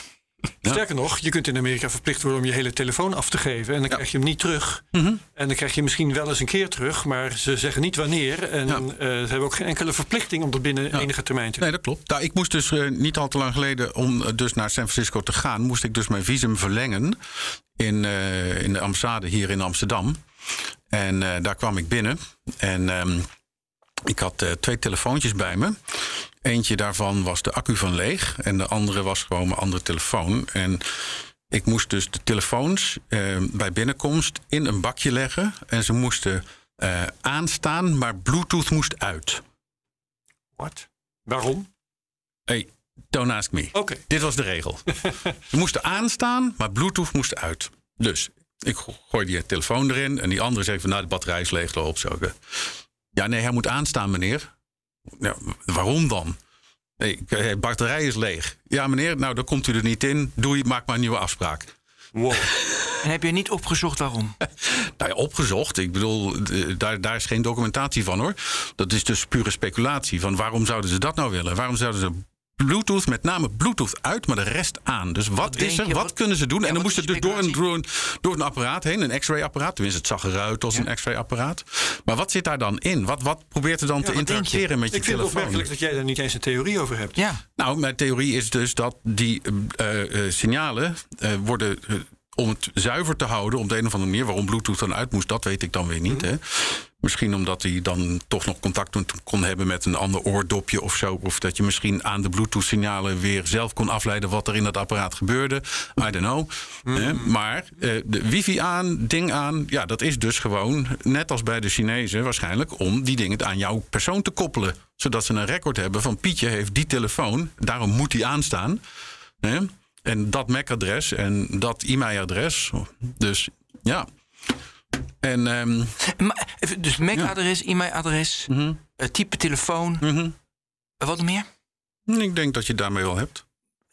Ja. Sterker nog, je kunt in Amerika verplicht worden om je hele telefoon af te geven. En dan krijg je hem niet terug. Mhm. En dan krijg je misschien wel eens een keer terug. Maar ze zeggen niet wanneer. En Ja. eh, ze hebben ook geen enkele verplichting om dat binnen enige termijn te doen. Nee, dat klopt. Nou, ik moest dus eh, niet al te lang geleden, om eh, dus naar San Francisco te gaan, moest ik dus mijn visum verlengen in, in de ambassade hier in Amsterdam. En daar kwam ik binnen. En ehm, ik had twee telefoontjes bij me. Eentje daarvan was de accu van leeg. En de andere was gewoon mijn andere telefoon. En ik moest dus de telefoons eh, bij binnenkomst in een bakje leggen. En ze moesten eh, aanstaan, maar Bluetooth moest uit. Wat? Waarom? Hey, don't ask me. Oké. Dit was de regel. [laughs] Ze moesten aanstaan, maar Bluetooth moest uit. Dus ik go- gooi die telefoon erin en die andere zei van... nou, de batterij is leeg, loop zo. Ja, nee, hij moet aanstaan, meneer. Ja, waarom dan? Eh, batterij is leeg. Ja, meneer, nou, dan komt u er niet in. Doei, maak maar een nieuwe afspraak. Wow. En [laughs] heb je niet opgezocht waarom? [laughs] Nou ja, opgezocht. Ik bedoel, daar, daar is geen documentatie van hoor. Dat is dus pure speculatie. Van waarom zouden ze dat nou willen? Waarom zouden ze Bluetooth, met name Bluetooth uit, maar de rest aan? Dus wat, is er? je? Wat, Wat- kunnen ze doen? Ja, en dan moest het dus door een, door, een, door een apparaat heen, een x-ray apparaat. Tenminste, het zag eruit als een x-ray apparaat. Maar wat zit daar dan in? Wat, wat probeert er dan te je? interacteren met je Ik vind het telefoon? opmerkelijk dat jij daar niet eens een theorie over hebt. Ja. Nou, mijn theorie is dus dat die eh, eh, signalen eh, worden. Om het zuiver te houden, op de een of andere manier. Waarom Bluetooth dan uit moest, dat weet ik dan weer niet. Hè. Misschien omdat hij dan toch nog contact kon hebben met een ander oordopje of zo. Of dat je misschien aan de Bluetooth-signalen weer zelf kon afleiden wat er in dat apparaat gebeurde. I don't know. Hè. Maar eh, de wifi aan, ding aan, ja, dat is dus gewoon, net als bij de Chinezen waarschijnlijk, om die dingen aan jouw persoon te koppelen. Zodat ze een record hebben van Pietje heeft die telefoon, daarom moet die aanstaan. Hè? En dat MAC-adres en dat e-mailadres. Dus ja. En ehm, Maar, dus MAC-adres, e-mailadres, mhm, eh, type telefoon. mhm. eh, Wat meer? ik denk dat je het daarmee wel hebt.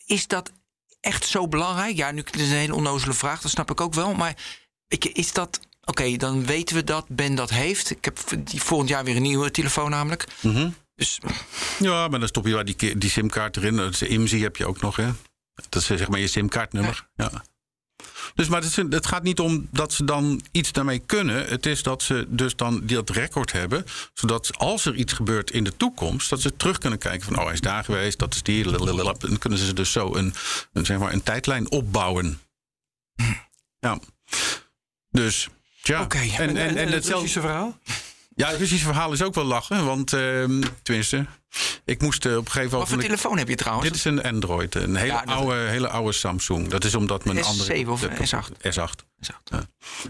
Is dat echt zo belangrijk? Ja, nu is een hele onnozele vraag, dat snap ik ook wel. Maar je, is dat... Oké, dan weten we dat Ben dat heeft. Ik heb die volgend jaar weer een nieuwe telefoon namelijk. Mhm. Dus Ja, maar dan stop je wel die, die simkaart erin. Dat is IMSI heb je ook nog, hè? Dat is zeg maar je simkaartnummer. Ja. Dus, maar het, het gaat niet om dat ze dan iets daarmee kunnen. Het is dat ze dus dan dat record hebben. Zodat als er iets gebeurt in de toekomst, dat ze terug kunnen kijken van oh, hij is daar geweest, dat is die. lalalala. Dan kunnen ze dus zo een, een, zeg maar een tijdlijn opbouwen. Ja. Dus. Ja, Oké. en, en, en, het. Russische verhaal? Ja, het Russische verhaal is ook wel lachen. Want, ehm, tenminste, ik moest eh, op een gegeven wat voor moment... telefoon heb je trouwens? Dit is een Android, een hele, Ja, oude, hele oude Samsung. Dat is omdat mijn S7 andere... of de- S8? S8. Zo.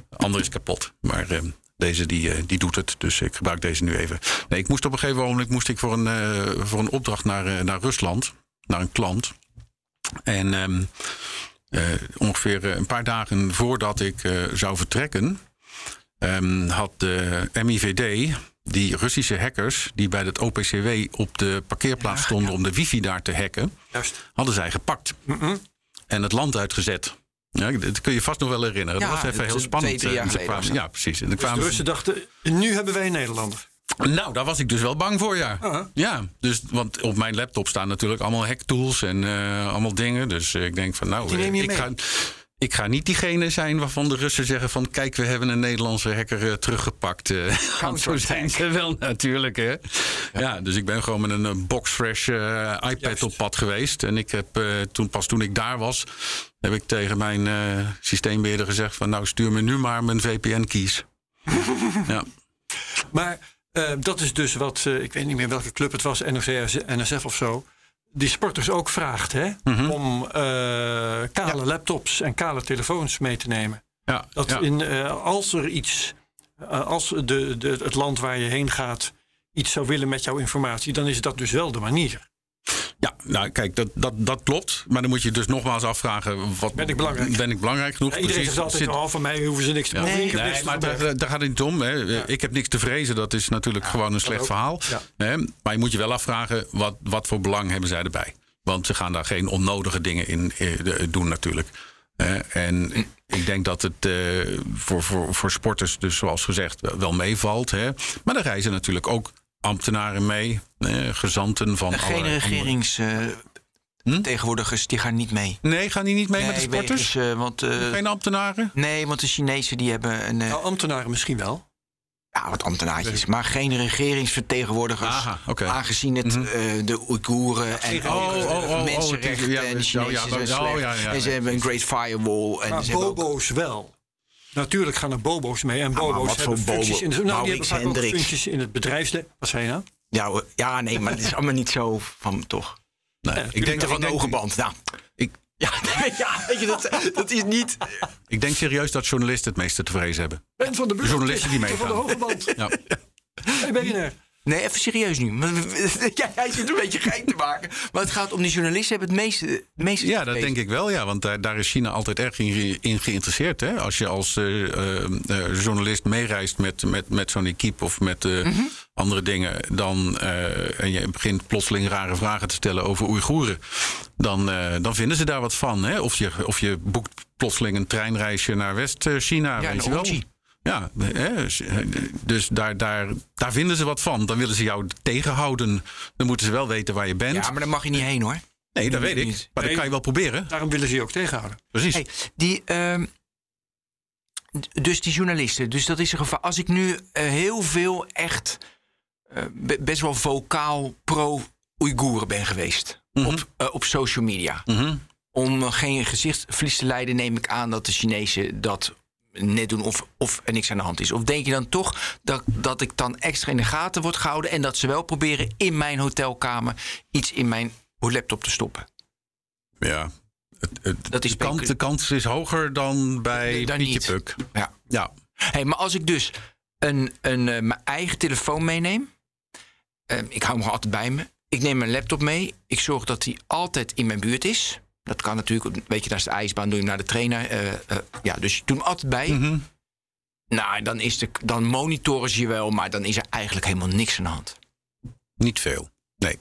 De andere is kapot. Maar ehm, deze die, eh, die doet het. Dus ik gebruik deze nu even. Nee, ik moest op een gegeven moment moest ik voor, een, eh, voor een opdracht naar, naar Rusland. Naar een klant. En ehm, eh, ongeveer een paar dagen voordat ik zou vertrekken... ehm, had de MIVD, die Russische hackers... die bij het OPCW op de parkeerplaats stonden... om de wifi daar te hacken... Juist. hadden zij gepakt. En het land uitgezet. Ja, dat kun je vast nog wel herinneren. Ja, dat was even heel spannend. twee, drie jaar En ze geleden kwamen- of zo. ja, precies. En Dus de kwamen Russen dachten, nu hebben wij een Nederlander. nou, daar was ik dus wel bang voor, ja. Ah. Ja, dus, want op mijn laptop staan natuurlijk allemaal hacktools en eh, allemaal dingen. Dus eh, ik denk van, nou, Die neem je ik, mee? ga, ik ga niet diegene zijn waarvan de Russen zeggen van... kijk, we hebben een Nederlandse hacker uh, teruggepakt. Uh, zo zijn ze wel natuurlijk, hè. Ja. dus ik ben gewoon met een uh, boxfresh iPad Juist. op pad geweest. En ik heb toen, pas toen ik daar was... heb ik tegen mijn systeembeheerder gezegd van... nou, stuur me nu maar mijn VPN-keys. [laughs] ja. Maar dat is dus wat, ik weet niet meer welke club het was... NOC, NSF of zo die sporters ook vraagt hè, mhm. om uh, kale laptops en kale telefoons mee te nemen. Ja, dat In, uh, als er iets, uh, als de, de, het land waar je heen gaat iets zou willen met jouw informatie, dan is dat dus wel de manier. Ja, nou kijk, dat, dat, dat klopt. Maar dan moet je dus nogmaals afvragen: wat, ben ik belangrijk? Ben ik belangrijk genoeg? Ja, iedereen zegt altijd: al van mij hoeven ze niks te ja. nee, nee, maar daar, daar, gaat het niet om. Hè. Ja. Ik heb niks te vrezen. Dat is natuurlijk gewoon een slecht verhaal. Hè. Maar je moet je wel afvragen: wat, wat voor belang hebben zij erbij? Want ze gaan daar geen onnodige dingen in eh, doen, natuurlijk. en ik denk dat het eh, voor, voor, voor sporters, dus zoals gezegd, wel meevalt. Hè. Maar er reizen natuurlijk ook ambtenaren mee, gezanten van. Geen regerings. Hm? Tegenwoordigers die gaan niet mee. Nee, gaan die niet mee met de sporters? uh, want, uh, Geen ambtenaren? Nee, want de Chinezen die hebben een. Uh, nou, ambtenaren misschien wel. Ja, wat ambtenaartjes, maar geen regeringsvertegenwoordigers. Aha, okay. Aangezien het mm -hmm. de Oeigoeren en oh, oh, oh, oh mensenrechten ja, en de Chinezen ja, ja, ja, En ze hebben een Great Firewall. En maar bobo's ook... wel. Natuurlijk gaan er bobo's mee. En bobo's hebben functies in, de, nou, die hebben vaak ook functies in het bedrijfsleven. Wat zei je nou? Ja, ja, nee, maar het is allemaal niet zo van toch. Nee, ik denk van de hoge band. Nou, ik, ja, [laughs] ja weet je, dat, dat is niet. Ik denk serieus dat journalisten het meeste te vrezen hebben. Ben van de buurt. Journalisten die meegaan. Van de hoge band. Ja. Hey, ben je er? Nee, even serieus nu. [laughs] Ja, hij zit een beetje gein te maken. Maar het gaat om die journalisten hebben het meeste, meeste Ja, dat denk ik wel, ja. Want daar, daar is China altijd erg in, in geïnteresseerd. Hè? Als je als uh, uh, journalist meereist met, met, met zo'n equipe of met uh, mm -hmm. andere dingen... Dan, en je begint plotseling rare vragen te stellen over Oeigoeren... dan, dan vinden ze daar wat van. Hè? Of, je, of je boekt plotseling een treinreisje naar West-China, ja, weet je wel. Ja, dus daar, daar, daar vinden ze wat van. Dan willen ze jou tegenhouden. Dan moeten ze wel weten waar je bent. Ja, maar daar mag je niet heen hoor. Nee, dat weet ik. Maar nee, dat kan je wel proberen. Daarom willen ze je ook tegenhouden. Precies. Hey, die, uh, dus die journalisten. Dus dat is een gevaar. Als ik nu uh, heel veel echt uh, best wel vocaal pro-Oeigoeren ben geweest. Mm -hmm. op, uh, op social media. Mm -hmm. Om geen gezichtsverlies te leiden, neem ik aan dat de Chinezen dat net doen of, of er niks aan de hand is? Of denk je dan toch dat, dat ik dan extra in de gaten word gehouden en dat ze wel proberen in mijn hotelkamer iets in mijn laptop te stoppen? Ja, het, het, dat is de, kans, de kans is hoger dan bij dan Pietje Puk. Ja. ja. Hey, maar als ik dus een, een, uh, mijn eigen telefoon meeneem, uh, ik hou hem altijd bij me. Ik neem mijn laptop mee. Ik zorg dat hij altijd in mijn buurt is. Dat kan natuurlijk een beetje naast de ijsbaan, doe je naar de trainer. Uh, uh, ja, dus je doet hem altijd bij. Mm -hmm. Nou, dan, is de, dan monitoren ze je wel, maar dan is er eigenlijk helemaal niks aan de hand. Niet veel. Nee,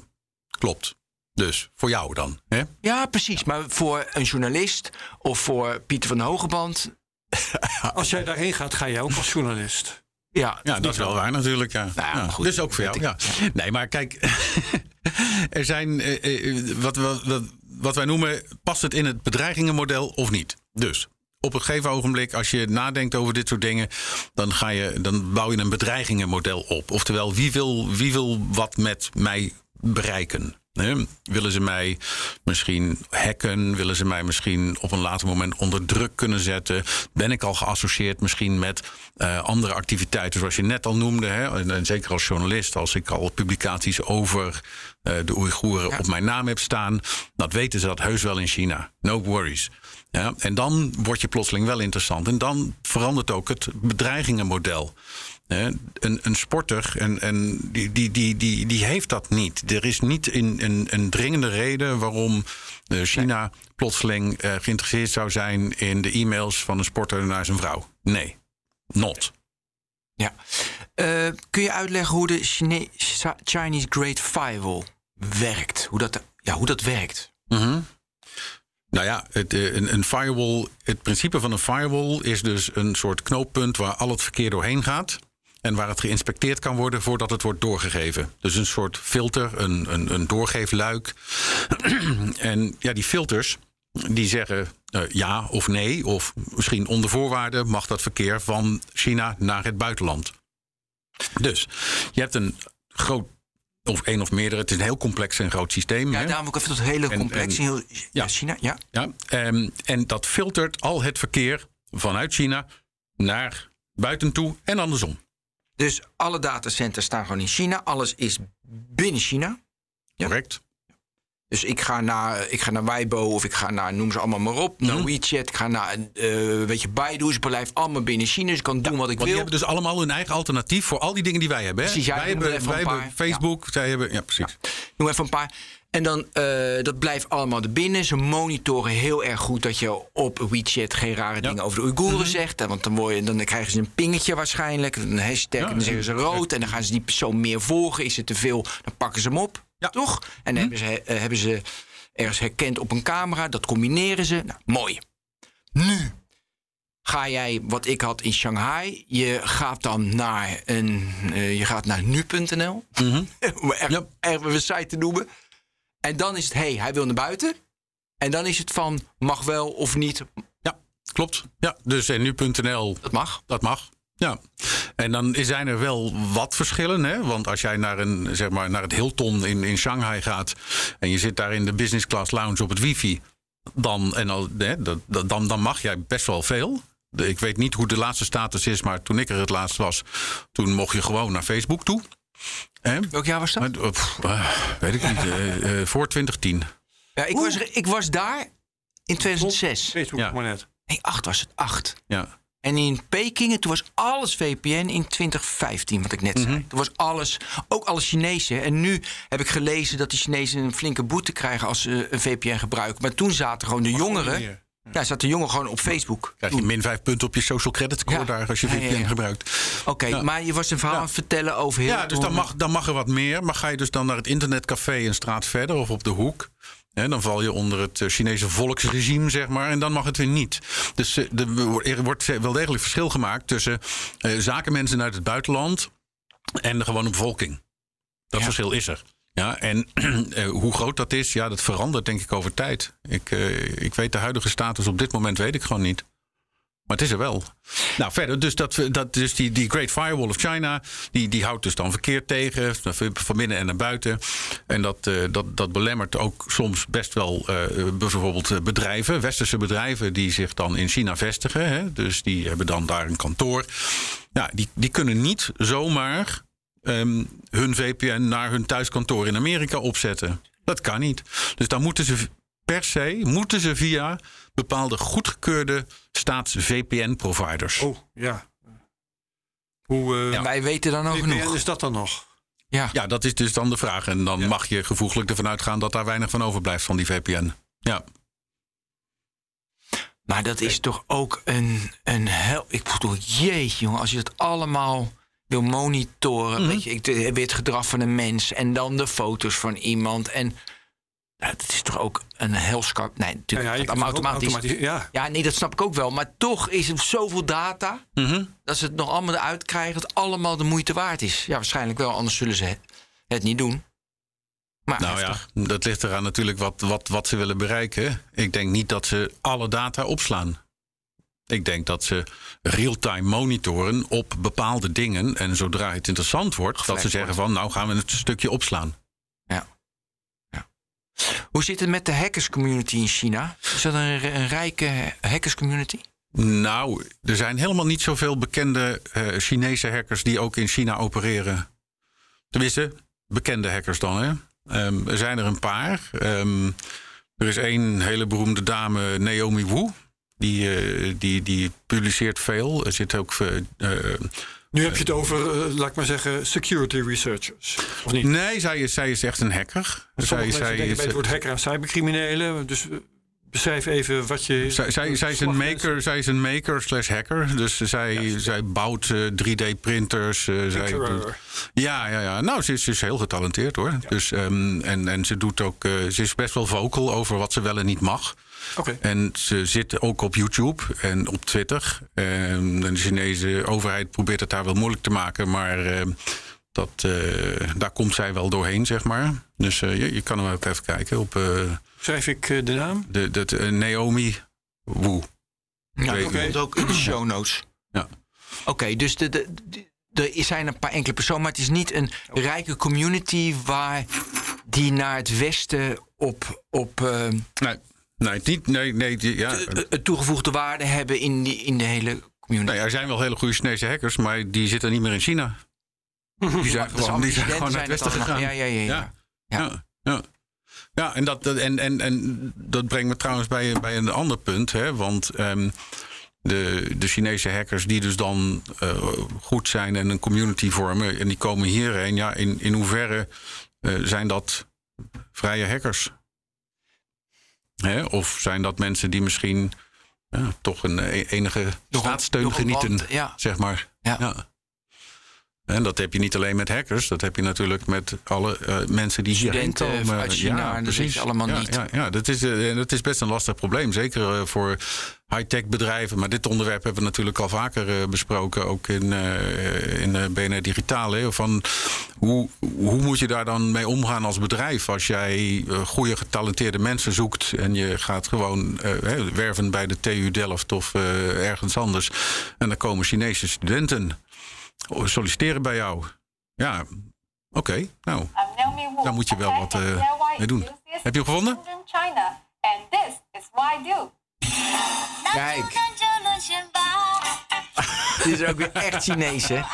klopt. Dus voor jou dan, hè? Ja, precies. Maar voor een journalist of voor Pieter van Hogeband. [laughs] Als jij daarheen gaat, ga jij ook als journalist. Ja, ja dat is wel waar natuurlijk. Ja. Nou, ja, goed, dus ook voor jou. Ja. Nee, maar kijk, [laughs] er zijn uh, wat, wat, wat, wat wij noemen, past het in het bedreigingenmodel of niet? Dus op een gegeven ogenblik, als je nadenkt over dit soort dingen, dan, ga je, dan bouw je een bedreigingenmodel op. Oftewel, wie wil, wie wil wat met mij bereiken? Willen ze mij misschien hacken? Willen ze mij misschien op een later moment onder druk kunnen zetten? Ben ik al geassocieerd misschien met uh, andere activiteiten, zoals je net al noemde? En, zeker als journalist, als ik al publicaties over de Oeigoeren ja. op mijn naam heb staan, dat weten ze dat heus wel in China. No worries. Ja, en dan word je plotseling wel interessant. En dan verandert ook het bedreigingenmodel. Een, een sporter, en, en die, die, die, die, die heeft dat niet. Er is niet een, een, een dringende reden waarom China plotseling uh, geïnteresseerd zou zijn in de e-mails van een sporter naar zijn vrouw. Nee, not. Ja. Uh, kun je uitleggen hoe de Chine Chinese Great Firewall werkt? Hoe dat, ja, hoe dat werkt? -hmm. Nou ja, het, een, een, firewall, het principe van een firewall is dus een soort knooppunt waar al het verkeer doorheen gaat. En waar het geïnspecteerd kan worden voordat het wordt doorgegeven. Dus een soort filter, een, een, een doorgeefluik. [clears throat] en ja, die filters die zeggen eh, ja of nee, of misschien onder voorwaarden mag dat verkeer van China naar het buitenland. Dus je hebt een groot, of één of meerdere, het is een heel complex en groot systeem. Ja, hè? daarom ook even dat hele En- complex en- in heel ja. China. Ja. Ja, ehm, en dat filtert al het verkeer vanuit China naar buiten toe en andersom. Dus alle datacenters staan gewoon in China. Alles is binnen China. Ja. Correct? Dus ik ga naar, ik ga naar Weibo of ik ga naar, noem ze allemaal maar op, Mhm. naar WeChat. Ik ga naar, eh weet je, Baidu. Het blijft allemaal binnen China. Dus ik kan doen wat ik Want die wil. hebben dus allemaal hun eigen alternatief voor al die dingen die wij hebben. Hè? Precies, jij wij hebben, wij hebben. Facebook, zij hebben. Ja, precies. Noem even een paar. En dan, eh, dat blijft allemaal er binnen. Ze monitoren heel erg goed dat je op WeChat geen rare dingen over de Oeigoeren Mhm. zegt. hè, Want dan, word je, dan krijgen ze een pingetje waarschijnlijk. Een hashtag. Ja, en dan zeggen ze rood. En dan gaan ze die persoon meer volgen. Is het te veel, dan pakken ze hem op. Ja. Toch? En dan hebben, ze, eh, hebben ze ergens herkend op een camera. Dat combineren ze. Nou, mooi. Nu ga jij, wat ik had in Shanghai. Je gaat dan naar, een, eh, je gaat naar nu.nl. [laughs] Ja. echt een site te noemen. En dan is het, hé, hey, hij wil naar buiten. En dan is het van, mag wel of niet. Ja, klopt. Ja, dus en nu.nl, Dat mag. dat mag. Ja. En dan zijn er wel wat verschillen. Hè? Want als jij naar, een, zeg maar, naar het Hilton in, in Shanghai gaat. en je zit daar in de business class lounge op het wifi. dan, en al, hè, dat- dan, dan mag jij best wel veel. Ik weet niet hoe de laatste status is, maar toen ik er het laatst was. toen mocht je gewoon naar Facebook toe. Hè? Welk jaar was dat? Maar, eh, pff, eh, weet ik niet. eh, voor 2010. Ja, ik, was, ik was daar in 2006. Facebook Ja. maar net. Nee, 8 was het. 8. Ja. En in Peking, toen was alles VPN in 2015, wat ik net zei. Toen was alles, ook alle Chinezen. En nu heb ik gelezen dat die Chinezen een flinke boete krijgen als ze een VPN gebruiken. Maar toen zaten gewoon de jongeren. Ja, zaten de jongeren gewoon op Facebook. Krijg je min vijf punten op je social credit score Ja. daar als je VPN ja, gebruikt. Oké, maar je was een verhaal aan het vertellen over heel Ja, dus dan mag, dan mag er wat meer. Maar ga je dus dan naar het internetcafé een straat verder of op de hoek. Dan val je onder het eh, Chinese volksregime, zeg maar. En dan mag het weer niet. Dus eh, er wordt wel degelijk verschil gemaakt tussen eh, zakenmensen uit het buitenland en de gewone bevolking. Dat Ja. verschil is er. Ja, en [clears throat] hoe groot dat is, ja, dat verandert denk ik over tijd. Ik, eh, ik weet de huidige status op dit moment weet ik gewoon niet. Maar het is er wel. Nou, verder, dus, dat, dat, dus die, die Great Firewall of China, die, die houdt dus dan verkeer tegen, van binnen en naar buiten. En dat, eh, dat, dat belemmert ook soms best wel eh, bijvoorbeeld eh, bedrijven, westerse bedrijven, die zich dan in China vestigen. Hè, dus die hebben dan daar een kantoor. Ja, die, die kunnen niet zomaar ehm, hun VPN naar hun thuiskantoor in Amerika opzetten. Dat kan niet. Dus dan moeten ze per se moeten ze via bepaalde goedgekeurde staats-VPN-providers. Oh, ja. Hoe eh wij weten dan ook VPN genoeg. is dat dan nog? Ja. Ja, dat is dus dan de vraag. En dan mag je gevoeglijk ervan uitgaan dat daar weinig van overblijft van die VPN. Ja, Maar dat is toch ook een, een hel. Ik bedoel, jeetje, jongen, als je dat allemaal wil monitoren. Weet je, ik, weer het gedrag van een mens en dan de foto's van iemand. En dat is toch ook een heel. Nee, natuurlijk. ja, allemaal automatisch. Ja, Ja, nee, dat snap ik ook wel. Maar toch is er zoveel data. Dat ze het nog allemaal eruit krijgen. Dat allemaal de moeite waard is. Ja, waarschijnlijk wel. Anders zullen ze het, niet doen. Maar nou heftig. ja, dat ligt eraan natuurlijk wat, wat, wat ze willen bereiken. Ik denk niet dat ze alle data opslaan. Ik denk dat ze real-time monitoren op bepaalde dingen. En zodra het interessant wordt, dat ze zeggen van nou gaan we het stukje opslaan. Hoe zit het met de hackerscommunity in China? Is dat een, rijke hackerscommunity? Nou, er zijn helemaal niet zoveel bekende eh, Chinese hackers die ook in China opereren. Tenminste, bekende hackers dan. Hè? Ehm, er zijn er een paar. Ehm, er is één hele beroemde dame, Naomi Wu. Die, eh, die, die publiceert veel. Er zit ook. eh, Nu heb je het over, eh, laat ik maar zeggen, security researchers. Of niet? nee, zij is, zij is echt een hacker. Sommige Zij, mensen zij, denken is, bij het woord hacker aan cybercriminelen. Dus eh, beschrijf even wat je... Zij, zij, zij is een maker, zij is een maker slash hacker. Dus zij, zij bouwt 3D-printers. zij doet, ja, ja, ja. Nou, ze is, ze is heel getalenteerd hoor. Dus, ehm, en, en ze doet ook. eh, ze is best wel vocal over wat ze wel en niet mag. Oké. En ze zit ook op YouTube en op Twitter. En de Chinese overheid probeert het daar wel moeilijk te maken, maar ehm, dat, eh, daar komt zij wel doorheen, zeg maar. Dus eh, je, je kan hem ook even kijken op eh, Schrijf ik eh, de naam? de, de, eh, Naomi woe. Ja, Oké. dat komt ook in de show notes. Ja. Oké, dus de, de, de- er zijn een paar enkele personen, maar het is niet een rijke community waar die naar het westen op, op eh, Nee, nee, het niet, nee, nee, ja. toegevoegde waarde hebben in, die, in de hele community. Nee, er zijn wel hele goede Chinese hackers, maar die zitten niet meer in China. [laughs] Die zijn gewoon, die zijn studenten gewoon naar het westen gegaan. Ja, ja, ja. ja. Ja. Ja. En, dat, dat- en, en, en dat brengt me trouwens bij, bij een ander punt. Hè, want ehm, de, de Chinese hackers die dus dan eh, goed zijn en een community vormen... en die komen hierheen, ja, in, in hoeverre eh, zijn dat vrije hackers? Hè, of zijn dat mensen die misschien ja, toch een e- enige staatssteun genieten, ja. zeg maar. Ja. En dat heb je niet alleen met hackers, dat heb je natuurlijk met alle eh, mensen die Studenten komen. uit China, en dat weet je allemaal ja, niet. Ja, ja dat, is, eh, dat is best een lastig probleem. Zeker eh, voor high-tech bedrijven. Maar dit onderwerp hebben we natuurlijk al vaker besproken. Ook in, in BNR Digitaal. Hè, van hoe, hoe moet je daar dan mee omgaan als bedrijf? Als jij goede getalenteerde mensen zoekt. En je gaat gewoon werven bij de TU Delft of ergens anders. En dan komen Chinese studenten solliciteren bij jou. Ja, oké. nou, Daar moet je wel wat eh, mee doen. Heb je hem gevonden? Kijk, [laughs] dit is ook weer echt Chinees, hè? [laughs]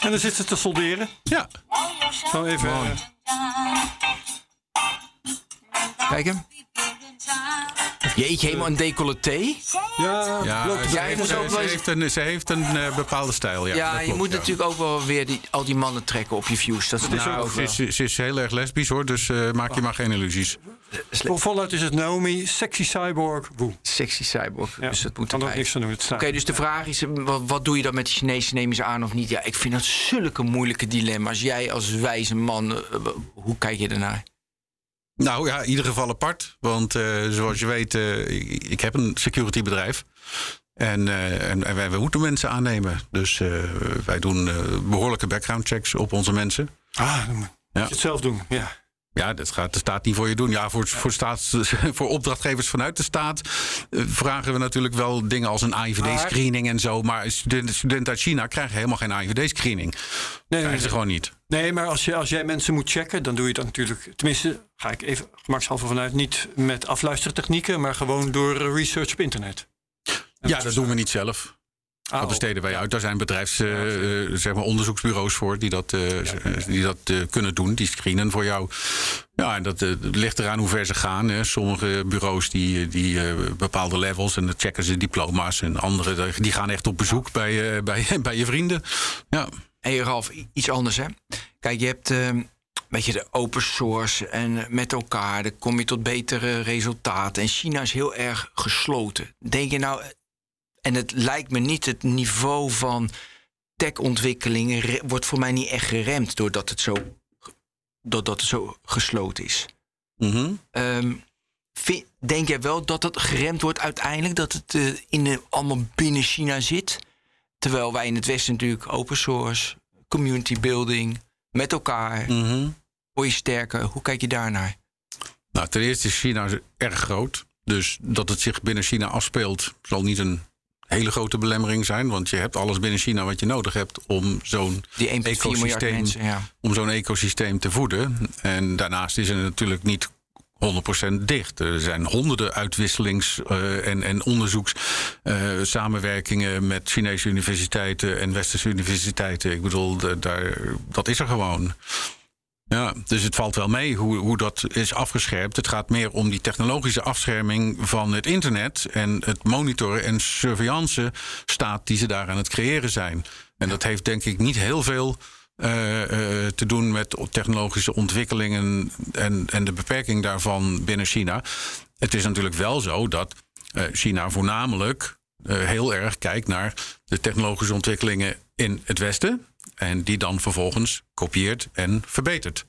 En dan zit ze te solderen. ja. Zo even. eh, Kijk hem. Jeetje, helemaal een decolleté. ja, Ja, ze, je moet heeft, ook ze, wel eens- heeft een, ze heeft een eh, bepaalde stijl. Ja, Ja, dat je klopt, moet ja. natuurlijk ook wel weer die, al die mannen trekken op je views. Dat is is nou ook ook Ze wel is, ze is heel erg lesbisch hoor, dus eh, maak je maar geen illusies. Vol- Voluit is het Naomi, sexy cyborg, woe. sexy cyborg. Ja, dus dat moet kan ook erbij. niks aan doen. Het staat. Oké, dus de vraag is, wat, wat doe je dan met de Chinezen? Nemen ze aan of niet? Ja, ik vind dat zulke moeilijke dilemma's. Jij als wijze man, eh, hoe kijk je ernaar? Nou ja, in ieder geval apart. Want eh, zoals je weet, eh, ik, heb een security bedrijf. En, eh, en, en wij, wij moeten mensen aannemen. Dus wij doen eh, behoorlijke background checks op onze mensen. Ah, dan moet Ja. je het zelf doen. Ja. Ja, dat gaat de staat niet voor je doen. Ja, voor, voor, staats, [laughs] voor opdrachtgevers vanuit de staat eh, vragen we natuurlijk wel dingen als een AIVD-screening en zo. Maar studenten, studenten uit China krijgen helemaal geen AIVD-screening. Nee, Krijgen ze nee, gewoon niet. nee, maar als, je, als jij mensen moet checken, dan doe je dat natuurlijk. Tenminste, ga ik even gemakshalve vanuit. Niet met afluistertechnieken, maar gewoon door eh, research op internet. En Ja, dat doen we niet zelf. Ah, Dat besteden wij uit. Daar zijn bedrijfs, eh, eh, zeg maar onderzoeksbureaus voor die dat, eh, die dat kunnen doen. Die screenen voor jou. Ja, en dat ligt eraan hoe ver ze gaan. Hè. Sommige bureaus die, die bepaalde levels en dan checken ze diploma's. En andere die gaan echt op bezoek bij, bij, [laughs] bij je vrienden. Ja. Hé hey Ralf, iets anders hè. Kijk, je hebt ehm weet je, de open source en met elkaar, dan kom je tot betere resultaten. En China is heel erg gesloten. Denk je nou, en het lijkt me niet het niveau van techontwikkelingen re- wordt voor mij niet echt geremd doordat het zo, doordat het zo gesloten is. Mhm. Ehm, vind- denk jij wel dat het geremd wordt uiteindelijk? Dat het eh, in de, allemaal binnen China zit? Terwijl wij in het Westen natuurlijk open source, community building, met elkaar, Mhm. word je sterker. Hoe kijk je daarnaar? Nou, ten eerste is China erg groot. Dus dat het zich binnen China afspeelt, zal niet een hele grote belemmering zijn. Want je hebt alles binnen China wat je nodig hebt om zo'n Die 1,4 miljard Ecosysteem. mensen. Ja. om zo'n ecosysteem te voeden. En daarnaast is het natuurlijk niet 100% dicht. Er zijn honderden uitwisselings- eh, en, en onderzoekssamenwerkingen met Chinese universiteiten en Westerse universiteiten. Ik bedoel, daar, dat is er gewoon. Ja, dus het valt wel mee hoe, hoe dat is afgescherpt. Het gaat meer om die technologische afscherming van het internet en het monitoren en surveillance staat die ze daar aan het creëren zijn. En dat heeft denk ik niet heel veel eh, eh, te doen met technologische ontwikkelingen en, en de beperking daarvan binnen China. Het is natuurlijk wel zo dat eh, China voornamelijk heel erg kijkt naar de technologische ontwikkelingen in het Westen. En die dan vervolgens kopieert en verbetert.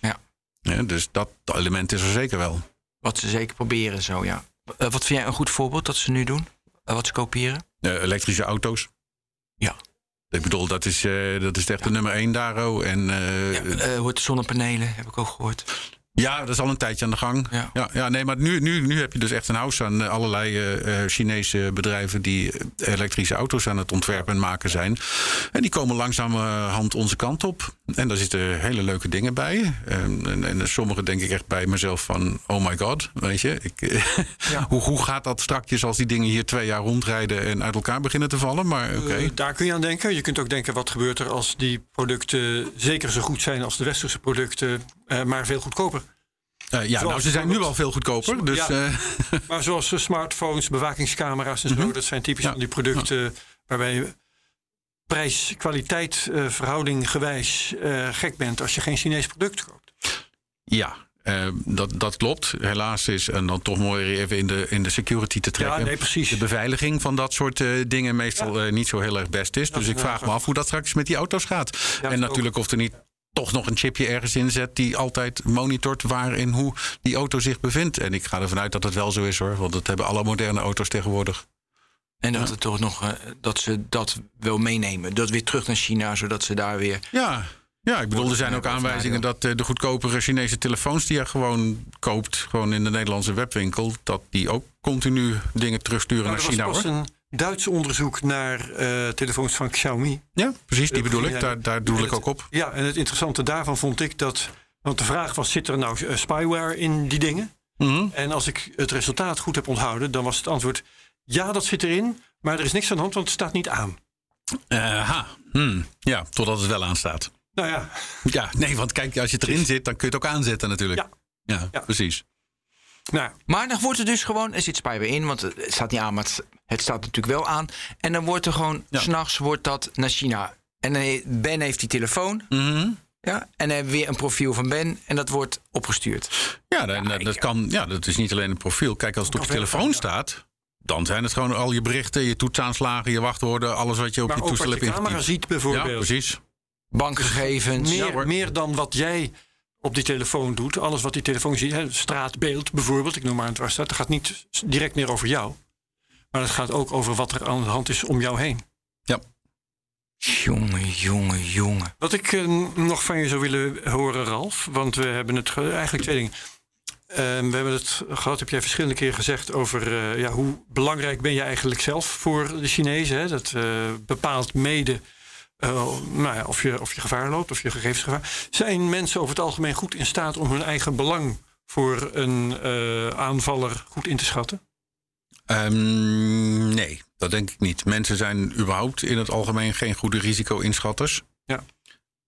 Ja. Ja, dus dat element is er zeker wel. Wat ze zeker proberen zo, ja. Eh, wat vind jij een goed voorbeeld dat ze nu doen? Eh, wat ze kopiëren? Eh, elektrische auto's. Ja. Ik bedoel, dat is, dat is echt de nummer één daar. En, eh, Ja, hoe het zonnepanelen, heb ik ook gehoord. Ja, dat is al een tijdje aan de gang. Ja. Ja, nee, maar nu, nu, nu heb je dus echt een house aan allerlei uh, Chinese bedrijven die elektrische auto's aan het ontwerpen en maken zijn. En die komen langzamerhand onze kant op. En daar zitten hele leuke dingen bij. En, en, en sommige denk ik echt bij mezelf van, oh my god, weet je. Ik, [laughs] ja. hoe, hoe gaat dat strakjes als die dingen hier twee jaar rondrijden en uit elkaar beginnen te vallen? Maar oké. daar kun je aan denken. Je kunt ook denken, wat gebeurt er als die producten zeker zo goed zijn als de westerse producten, maar veel goedkoper? Uh, ja, nou, ze zijn nu al veel goedkoper. Dus, ja, uh. [laughs] maar zoals smartphones, bewakingscamera's en zo, mhm. dat zijn typisch van die producten waarbij je prijs-kwaliteit uh, verhouding gewijs gek bent als je geen Chinees product koopt. Ja, uh, dat, dat klopt. Helaas is, en dan toch mooi even in de, in de security te trekken. Ja, nee, precies. De beveiliging van dat soort uh, dingen meestal uh, niet zo heel erg best is. dus ik vraag me af hoe dat straks met die auto's gaat. en natuurlijk of er niet toch nog een chipje ergens inzet die altijd monitort waar en hoe die auto zich bevindt. En ik ga ervan uit dat het wel zo is hoor, want dat hebben alle moderne auto's tegenwoordig. En dat, het toch nog, uh, dat ze dat wel meenemen. Dat weer terug naar China, zodat ze daar weer. Ja, ja ik bedoel, er zijn ook aanwijzingen dat uh, de goedkopere Chinese telefoons die je gewoon koopt, gewoon in de Nederlandse webwinkel, dat die ook continu dingen terugsturen nou, naar China hoor. Duits onderzoek naar uh, telefoons van Xiaomi. Ja, precies, die bedoel ik. Daar, daar doe ik ook op. Ja, en het interessante daarvan vond ik dat. Want de vraag was: zit er nou spyware in die dingen? Mm En als ik het resultaat goed heb onthouden, dan was het antwoord: ja, dat zit erin, maar er is niks aan de hand, want het staat niet aan. Aha, hmm. ja, totdat het wel aanstaat. Nou ja. Ja, nee, want kijk, als je het erin zit, dan kun je het ook aanzetten natuurlijk. Ja, ja, ja. precies. Nou, maar dan wordt er dus gewoon, er zit spyware in, want het staat niet aan, maar het, staat natuurlijk wel aan. En dan wordt er gewoon, ja. s'nachts wordt dat naar China. En Ben heeft die telefoon. Mm Ja, en dan hebben we weer een profiel van Ben en dat wordt opgestuurd. Ja, dat, dat kan, ja, dat is niet alleen een profiel. Kijk, als het op je telefoon staat, dan zijn het gewoon al je berichten, je toetsaanslagen, je wachtwoorden, alles wat je op je toestel hebt ingetikt. camera ziet bijvoorbeeld. Ja, precies. Bankgegevens. Meer, meer dan wat jij op die telefoon doet. Alles wat die telefoon ziet, hè, straatbeeld bijvoorbeeld, ik noem maar een dwarsstaat. Dat gaat niet direct meer over jou. Maar het gaat ook over wat er aan de hand is om jou heen. Ja. Jongen, jongen, jongen. Wat ik uh, nog van je zou willen horen, Ralf. Want we hebben het eigenlijk twee dingen. Uh, we hebben het gehad, heb jij verschillende keren gezegd over uh, ja, hoe belangrijk ben je eigenlijk zelf voor de Chinezen. Hè? Dat bepaalt mede uh, nou ja, of, je, of je gevaar loopt, of je gegevensgevaar. Zijn mensen over het algemeen goed in staat om hun eigen belang voor een aanvaller goed in te schatten? Um, nee, dat denk ik niet. Mensen zijn überhaupt in het algemeen geen goede risico-inschatters. Ja.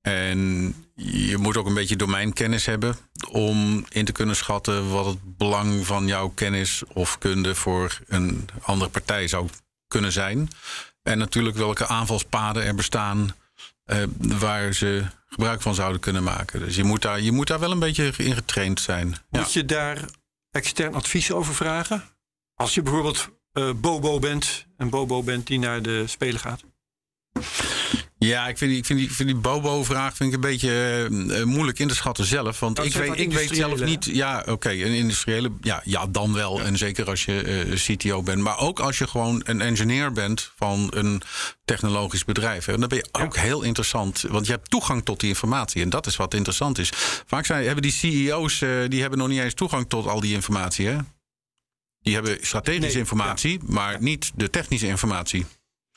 En je moet ook een beetje domeinkennis hebben om in te kunnen schatten wat het belang van jouw kennis of kunde voor een andere partij zou kunnen zijn. En natuurlijk welke aanvalspaden er bestaan uh, waar ze gebruik van zouden kunnen maken. Dus je moet daar, je moet daar wel een beetje in getraind zijn. Moet je daar extern advies over vragen? Als je bijvoorbeeld uh, Bobo bent, een Bobo bent die naar de Spelen gaat? Ja, ik vind die, ik vind die, vind die Bobo-vraag vind ik een beetje uh, moeilijk in te schatten zelf. Want ik weet, ik weet zelf niet. Ja, oké, okay, een industriële. Ja, ja, dan wel. En zeker als je uh, CTO bent. Maar ook als je gewoon een engineer bent van een technologisch bedrijf. En dan ben je ook heel interessant. Want je hebt toegang tot die informatie. En dat is wat interessant is. Vaak zijn, hebben die CEO's. Uh, die hebben nog niet eens toegang tot al die informatie. Hè? Die hebben strategische nee, informatie, ja. maar niet de technische informatie.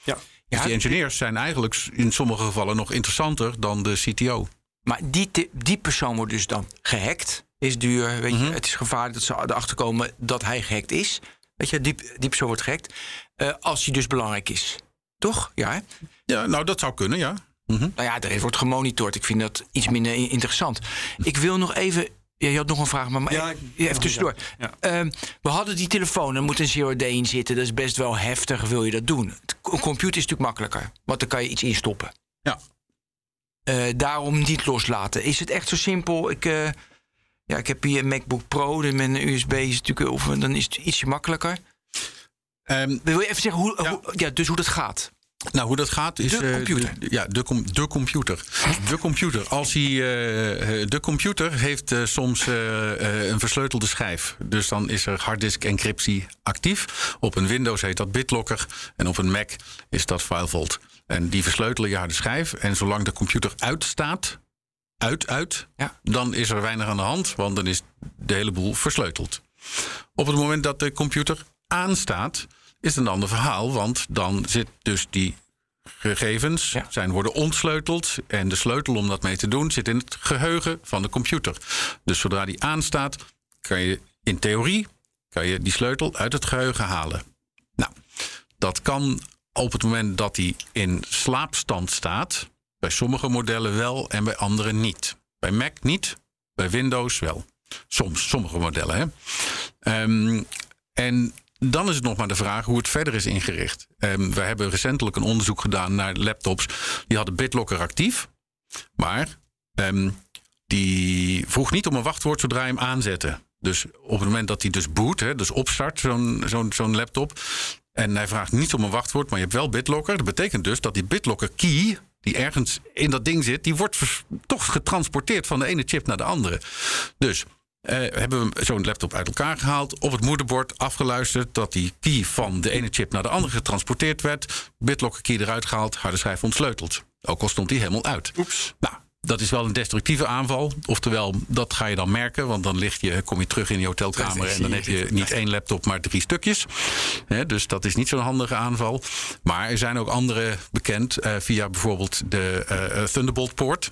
Ja. Dus die engineers zijn eigenlijk in sommige gevallen nog interessanter dan de CTO. Maar die, die persoon wordt dus dan gehackt. Is duur, weet je. Mm-hmm. Het is gevaarlijk dat ze erachter komen dat hij gehackt is. Weet je, die, die persoon wordt gehackt. Uh, als hij dus belangrijk is. Toch? Ja, ja nou dat zou kunnen, ja. Mm-hmm. Nou ja, er wordt gemonitord. Ik vind dat iets minder interessant. Ik wil nog even ja, je had nog een vraag, maar, maar ja, even tussendoor. Ja. Uh, we hadden die telefoon, er moet een COD in zitten. Dat is best wel heftig, wil je dat doen. Een computer is natuurlijk makkelijker, want dan kan je iets instoppen. Ja. Uh, daarom niet loslaten. Is het echt zo simpel? Ik, uh, ja, ik heb hier een MacBook Pro, met een USB is natuurlijk, of, dan is het ietsje makkelijker. Um, wil je even zeggen hoe, hoe, ja, dus hoe dat gaat? Nou, hoe dat gaat is. De computer. Uh, de, ja, de, com de computer. De computer. Als hij. Uh, de computer heeft uh, soms een versleutelde schijf. Dus dan is er harddisk encryptie actief. Op een Windows heet dat BitLocker. En op een Mac is dat FileVault. En die versleutelen je harde schijf. En zolang de computer uitstaat, uit, uit, ja. dan is er weinig aan de hand, want dan is de hele boel versleuteld. Op het moment dat de computer aanstaat, is een ander verhaal, want dan zit dus die gegevens zijn worden ontsleuteld. En de sleutel om dat mee te doen zit in het geheugen van de computer. Dus zodra die aanstaat, kan je in theorie kan je die sleutel uit het geheugen halen. Nou, dat kan op het moment dat hij in slaapstand staat. Bij sommige modellen wel en bij andere niet. Bij Mac niet, bij Windows wel. Soms, sommige modellen. Hè? Um, en dan is het nog maar de vraag hoe het verder is ingericht. Um, we hebben recentelijk een onderzoek gedaan naar laptops. Die hadden BitLocker actief. Maar um, die vroeg niet om een wachtwoord zodra je hem aanzette. Dus op het moment dat hij dus boot, hè, dus opstart, zo'n zo'n zo'n laptop. En hij vraagt niet om een wachtwoord, maar je hebt wel BitLocker. Dat betekent dus dat die BitLocker key, die ergens in dat ding zit, die wordt toch getransporteerd van de ene chip naar de andere. Dus uh, hebben we zo'n laptop uit elkaar gehaald. Op het moederbord afgeluisterd dat die key van de ene chip naar de andere getransporteerd werd. BitLocker key eruit gehaald, harde schijf ontsleuteld. Ook al stond die helemaal uit. Oeps. Nou, dat is wel een destructieve aanval. Oftewel, dat ga je dan merken. Want dan ligt je, kom je terug in je hotelkamer en dan heb je niet één laptop, maar drie stukjes. dus dat is niet zo'n handige aanval. Maar er zijn ook andere bekend uh, via bijvoorbeeld de uh, Thunderbolt poort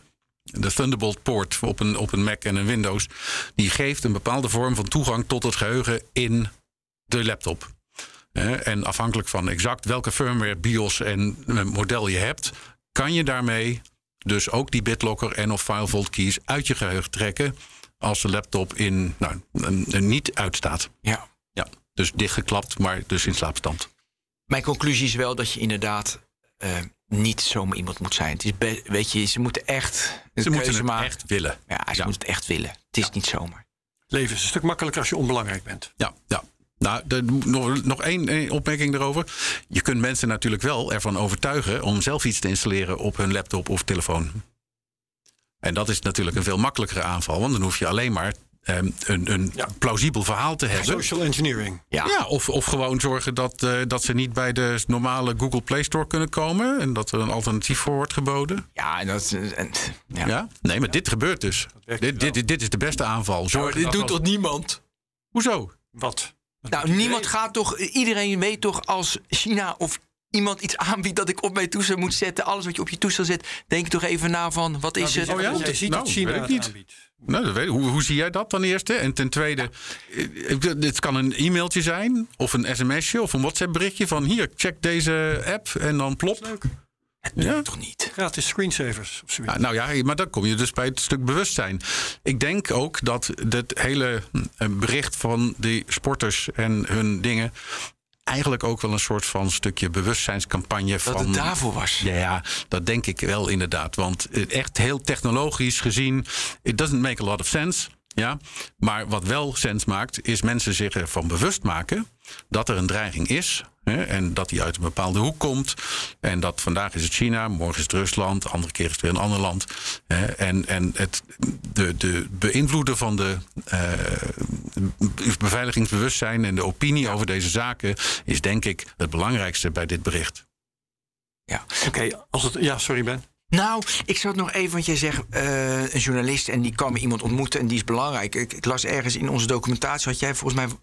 de Thunderbolt poort op een, op een Mac en een Windows, die geeft een bepaalde vorm van toegang tot het geheugen in de laptop. En afhankelijk van exact welke firmware, BIOS en model je hebt, kan je daarmee dus ook die BitLocker en of FileVault keys uit je geheugen trekken als de laptop in nou, niet uitstaat. Ja. ja. Dus dichtgeklapt, maar dus in slaapstand. Mijn conclusie is wel dat je inderdaad uh, niet zomaar iemand moet zijn. Het is weet je, ze moeten echt ze moeten het echt willen. Ja, ze moeten het echt willen. Het is niet zomaar. Leven is een stuk makkelijker als je onbelangrijk bent. Ja, ja. Nou, de, nog, nog één, opmerking daarover. Je kunt mensen natuurlijk wel ervan overtuigen om zelf iets te installeren op hun laptop of telefoon. En dat is natuurlijk een veel makkelijkere aanval, want dan hoef je alleen maar um, een, een plausibel verhaal te hebben. Social engineering. Ja, ja of, of gewoon zorgen dat, uh, dat ze niet bij de normale Google Play Store kunnen komen. En dat er een alternatief voor wordt geboden. Ja, en dat, en, ja. ja. Nee, maar dit gebeurt dus. Dit, dit, dit, is de beste aanval. Zorg dit doet toch niemand? Hoezo? Wat? Nou, niemand gaat toch. Iedereen weet toch als China of iemand iets aanbiedt dat ik op mijn toestel moet zetten, alles wat je op je toestel zet, denk toch even na van wat is nou, het? Oh ja, je ziet nou, China weet niet. Nou, weet, hoe, hoe zie jij dat dan eerst? En ten tweede, dit kan een e-mailtje zijn, of een sms'je, of een WhatsApp berichtje van hier, check deze app en dan plop. Leuk. ja? toch niet? Gratis screensavers. Ja, nou ja, maar dan kom je dus bij het stuk bewustzijn. Ik denk ook dat het hele eh, bericht van die sporters en hun dingen eigenlijk ook wel een soort van stukje bewustzijnscampagne. Dat van, het daarvoor was. Ja, ja, dat denk ik wel inderdaad. Want echt heel technologisch gezien, it doesn't make a lot of sense. Ja, maar wat wel sens maakt, is mensen zich ervan bewust maken dat er een dreiging is. Hè, en dat die uit een bepaalde hoek komt. En dat vandaag is het China, morgen is het Rusland, andere keer is het weer een ander land. Hè, en en het, de, de beïnvloeden van de uh, beveiligingsbewustzijn en de opinie over deze zaken is denk ik het belangrijkste bij dit bericht. Ja, oké. als het ja, sorry Ben. Nou, ik zat nog even, want jij zegt uh, een journalist en die kan iemand ontmoeten en die is belangrijk. Ik, ik, las ergens in onze documentatie, had jij volgens mij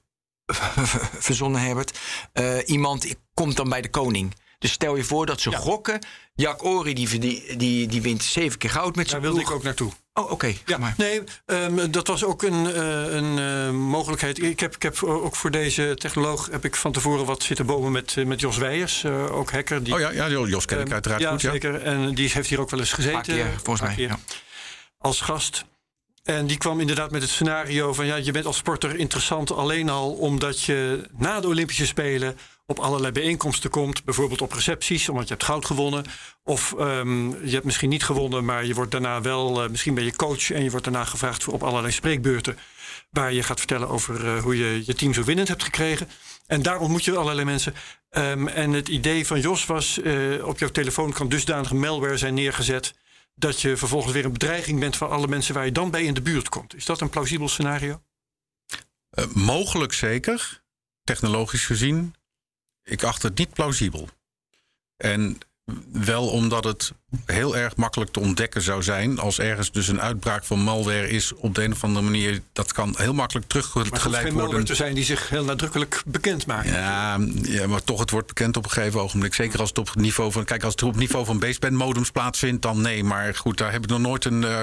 [laughs] verzonnen, Herbert. Uh, iemand komt dan bij de koning. Dus stel je voor dat ze gokken. Jack Ori die, die, die, die wint zeven keer goud met zijn Daar wilde ik ook naartoe. Oh, oké. Ja, maar. Nee, um, dat was ook een, uh, een uh, mogelijkheid. Ik heb, ik heb ook voor deze technoloog heb ik van tevoren wat zitten bomen met, met Jos Weijers, uh, ook hacker. Die, oh ja, ja Jos ken ik um, uiteraard ja, goed. Ja, zeker. En die heeft hier ook wel eens gezeten. Keer, volgens mij. Ja. Als gast. En die kwam inderdaad met het scenario van ja, je bent als sporter interessant alleen al omdat je na de Olympische Spelen op allerlei bijeenkomsten komt. Bijvoorbeeld op recepties, omdat je hebt goud gewonnen. Of um, je hebt misschien niet gewonnen, maar je wordt daarna wel, uh, misschien ben je coach en je wordt daarna gevraagd voor op allerlei spreekbeurten. Waar je gaat vertellen over uh, hoe je je team zo winnend hebt gekregen. En daar ontmoet je allerlei mensen. Um, en het idee van Jos was: uh, op jouw telefoon kan dusdanige malware zijn neergezet dat je vervolgens weer een bedreiging bent voor alle mensen waar je dan bij in de buurt komt. Is dat een plausibel scenario? Uh, mogelijk zeker, technologisch gezien. Ik acht het niet plausibel. En wel omdat het heel erg makkelijk te ontdekken zou zijn. Als ergens dus een uitbraak van malware is op de een of andere manier. Dat kan heel makkelijk teruggeleid worden. geen malware te zijn die zich heel nadrukkelijk bekend maakt. Ja, ja, maar toch, het wordt bekend op een gegeven ogenblik. Zeker als het op het niveau van. Kijk, als het op het niveau van baseband modems plaatsvindt, dan nee. Maar goed, daar heb ik nog nooit een. Uh,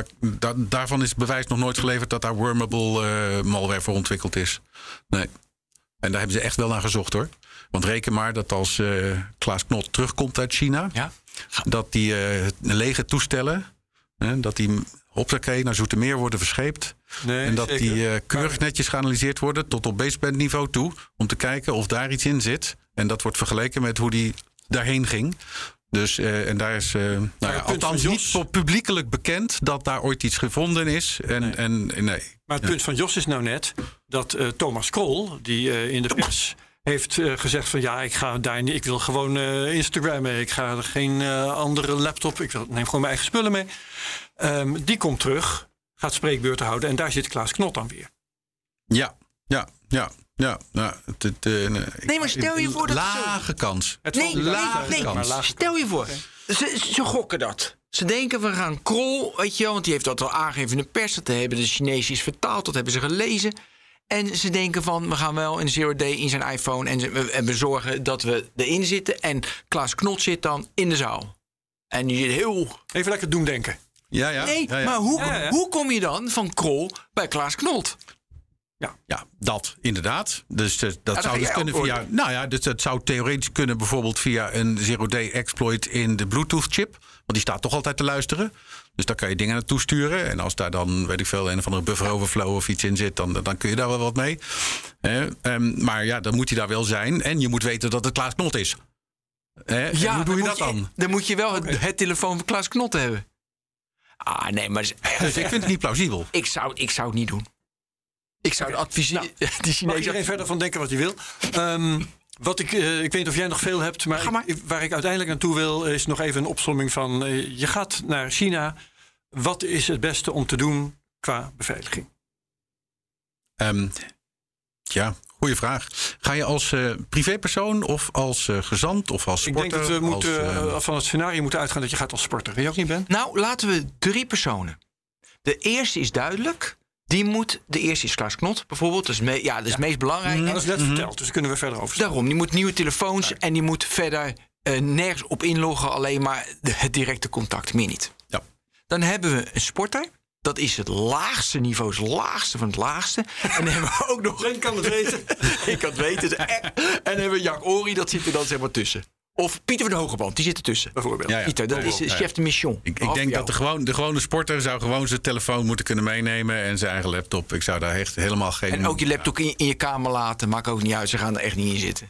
daarvan is bewijs nog nooit geleverd dat daar wormable uh, malware voor ontwikkeld is. Nee. En daar hebben ze echt wel naar gezocht hoor. Want reken maar dat als uh, Klaas Knot terugkomt uit China, ja. dat die uh, lege toestellen, dat die hoppakee naar Zoetermeer worden verscheept. Nee, en dat die uh, keurig netjes geanalyseerd worden tot op baseband niveau toe. Om te kijken of daar iets in zit. En dat wordt vergeleken met hoe die daarheen ging. Dus, en daar is uh, nou ja, althans Jos... niet publiekelijk bekend dat daar ooit iets gevonden is. En, nee. En, nee. Maar het punt van Jos is nou net dat Thomas Krol, die in de pers heeft gezegd van ja, ik ga daar niet, ik wil gewoon Instagram mee. Ik ga geen andere laptop, ik wil, neem gewoon mijn eigen spullen mee. Um, die komt terug, gaat spreekbeurten houden en daar zit Klaas Knot dan weer. Ja, ja, ja. Ja, nou, het, het, nee, nee, maar stel je voor dat. Lage zo... kans. Het nee, lage nee, kans. Nee, stel je voor. Ze, ze gokken dat. Ze denken we gaan Krol, weet je wel, want die heeft dat al aangegeven in de pers. Dat hebben de Chinezen is vertaald, dat hebben ze gelezen. En ze denken van, we gaan wel een zero day in zijn iPhone... en, we, en we zorgen dat we erin zitten. En Klaas Knot zit dan in de zaal. En je heel... Even lekker doen denken. Ja, ja. Nee, ja, maar hoe, hoe kom je dan van Krol bij Klaas Knot? Ja. ja, dat inderdaad. Dus uh, dat zou dus kunnen via. Nou ja, dus dat zou theoretisch kunnen bijvoorbeeld via een zero-day exploit in de Bluetooth-chip. Want die staat toch altijd te luisteren. Dus daar kan je dingen naartoe sturen. En als daar dan, weet ik veel, een of andere buffer overflow of iets in zit, dan, dan kun je daar wel wat mee. um, maar ja, dan moet hij daar wel zijn. En je moet weten dat het Klaas Knot is. ja, hoe doe je dat dan? Dan moet je wel het, het telefoon van Klaas Knot hebben. Ah, nee, maar... Dus ik vind het niet plausibel. Ik zou, ik zou het niet doen. Ik zou okay. adviseren. Nou, [laughs] die Chinezen. Mag iedereen verder van denken wat hij wil. Um, wat ik, uh, ik weet niet of jij nog veel hebt, maar, maar. Ik, waar ik uiteindelijk naartoe wil, is nog even een opsomming van. Uh, je gaat naar China. Wat is het beste om te doen qua beveiliging? Um, ja, goede vraag. Ga je als uh, privépersoon of als uh, gezant of als sporter? Ik denk dat we moeten, als, van het scenario moeten uitgaan dat je gaat als sporter. Weet je ook niet, Ben? Nou, laten we drie personen. De eerste is duidelijk. Die moet, de eerste is Klaas Knot bijvoorbeeld. Dat is, me, ja, dat is het meest belangrijk. Mm, dat is net -hmm. verteld, dus daar kunnen we verder over Daarom, die moet nieuwe telefoons en die moet verder uh, nergens op inloggen. Alleen maar de, het directe contact, meer niet. Ja. Dan hebben we een sporter. Dat is het laagste niveau, het laagste van het laagste. En dan hebben we ook nog... [laughs] Ik kan het weten. [laughs] Ik kan het weten. En dan hebben we Jack Ori, dat zit er dan zeg maar tussen. Of Pieter van de Hogeband, die zit ertussen. Bijvoorbeeld. Ja, ja. Pieter, dat is chef de mission. Ik, ik denk dat de, gewoon, de gewone sporter zou gewoon zijn telefoon moeten kunnen meenemen en zijn eigen laptop. Ik zou daar echt helemaal geen. En ook je laptop in, in je kamer laten, maakt ook niet uit. Ze gaan er echt niet in zitten.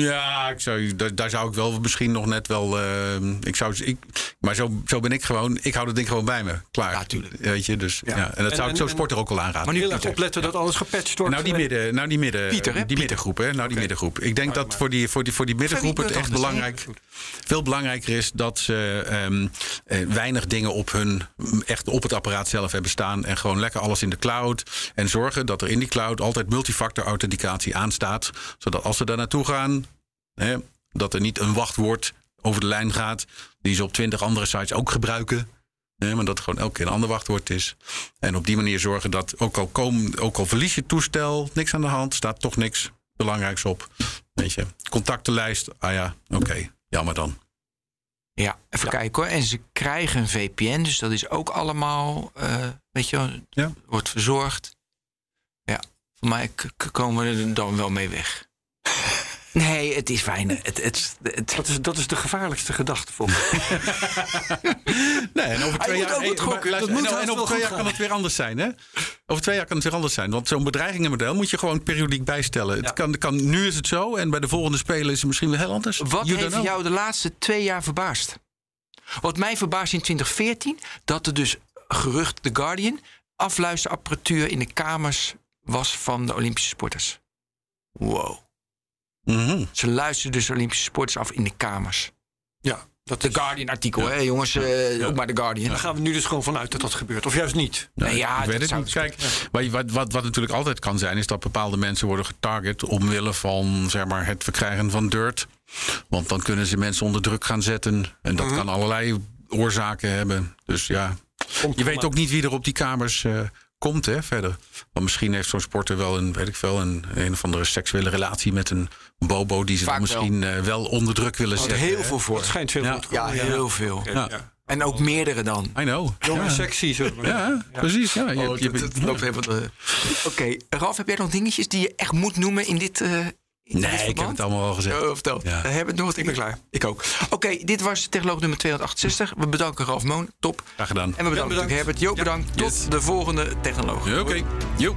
Ja, ik zou, daar, daar, zou ik wel misschien nog net wel. Uh, ik zou, ik, maar zo, zo ben ik gewoon. Ik hou dat ding gewoon bij me. Klaar. Ja, tuurlijk. Weet je, dus, ja. En dat zou ik zo sporter ook al aanraden. Maar nu heel erg opletten dat alles gepatcht wordt. Nou, die, midden, nou, die, midden, Pieter, hè? die middengroep. Hè? Nou, die okay. middengroep. Ik denk dat voor die, voor die, voor die middengroep het echt belangrijk, veel belangrijker is dat ze um, uh, weinig dingen op hun, echt op het apparaat zelf hebben staan. En gewoon lekker alles in de cloud. En zorgen dat er in die cloud altijd multifactor authenticatie aanstaat. Zodat als ze daar naartoe gaan, Hè, dat er niet een wachtwoord over de lijn gaat, die ze op twintig andere sites ook gebruiken. Hè, maar dat het gewoon elke keer een ander wachtwoord is. En op die manier zorgen dat ook al, komen, ook al verlies je toestel, niks aan de hand, staat toch niks belangrijks op. Weet je, contactenlijst, ah ja, oké, okay, jammer dan. Ja, even ja. kijken hoor. En ze krijgen een VPN, dus dat is ook allemaal, uh, weet je, ja. wordt verzorgd. Ja, voor mij komen we er dan wel mee weg. Nee, het is fijn. Het, het, het, Dat, is, dat is de gevaarlijkste gedachte voor me. [laughs] nee, en over twee jaar, hey, gokken, luister, en, en over twee jaar kan het weer anders zijn. Hè? Over twee jaar kan het weer anders zijn. Want zo'n bedreigingenmodel moet je gewoon periodiek bijstellen. Ja. Het kan, kan, nu is het zo en bij de volgende spelen is het misschien weer heel anders. Wat you heeft jou de laatste twee jaar verbaasd? Wat mij verbaast in 2014, dat er dus gerucht The Guardian afluisterapparatuur in de kamers was van de Olympische sporters. Wow. Mm -hmm. Ze luisteren dus Olympische sporters af in de kamers. Ja. Dat The Guardian-artikel, hè, jongens. Uh, Ook maar The Guardian. Daar gaan we nu dus gewoon vanuit dat dat gebeurt. Of juist niet. Nee, ja, ik weet het niet. Kijk, wat, wat, wat natuurlijk altijd kan zijn... is dat bepaalde mensen worden getarget... omwille van zeg maar, het verkrijgen van dirt. Want dan kunnen ze mensen onder druk gaan zetten. En dat mhm. kan allerlei oorzaken hebben. Dus ja, je weet ook niet wie er op die kamers... Uh, komt hè, verder. Want misschien heeft zo'n sporter wel een, weet ik veel, een, een of andere seksuele relatie met een bobo die ze dan misschien wel. Uh, wel onder druk willen zetten. Heel veel voor. Het schijnt veel ja. ja, heel veel. Ja. En ook meerdere dan. I know. Jong en sexy. Zo. Ja, precies. Ja, je, oh, je, loopt helemaal. Oké, okay. Ralf, heb jij nog dingetjes die je echt moet noemen in dit, uh, Nee, ik heb het allemaal al gezegd. Oh, vertel. Ja. We hebben het nog. Ik ben klaar. Ik ook. Oké, dit was technoloog nummer 268. We bedanken Ralf Moon. Top. Graag gedaan. En we bedanken ja, bedankt. Herbert. Jo, bedankt. Tot de volgende technoloog. Oké. Okay. Jo.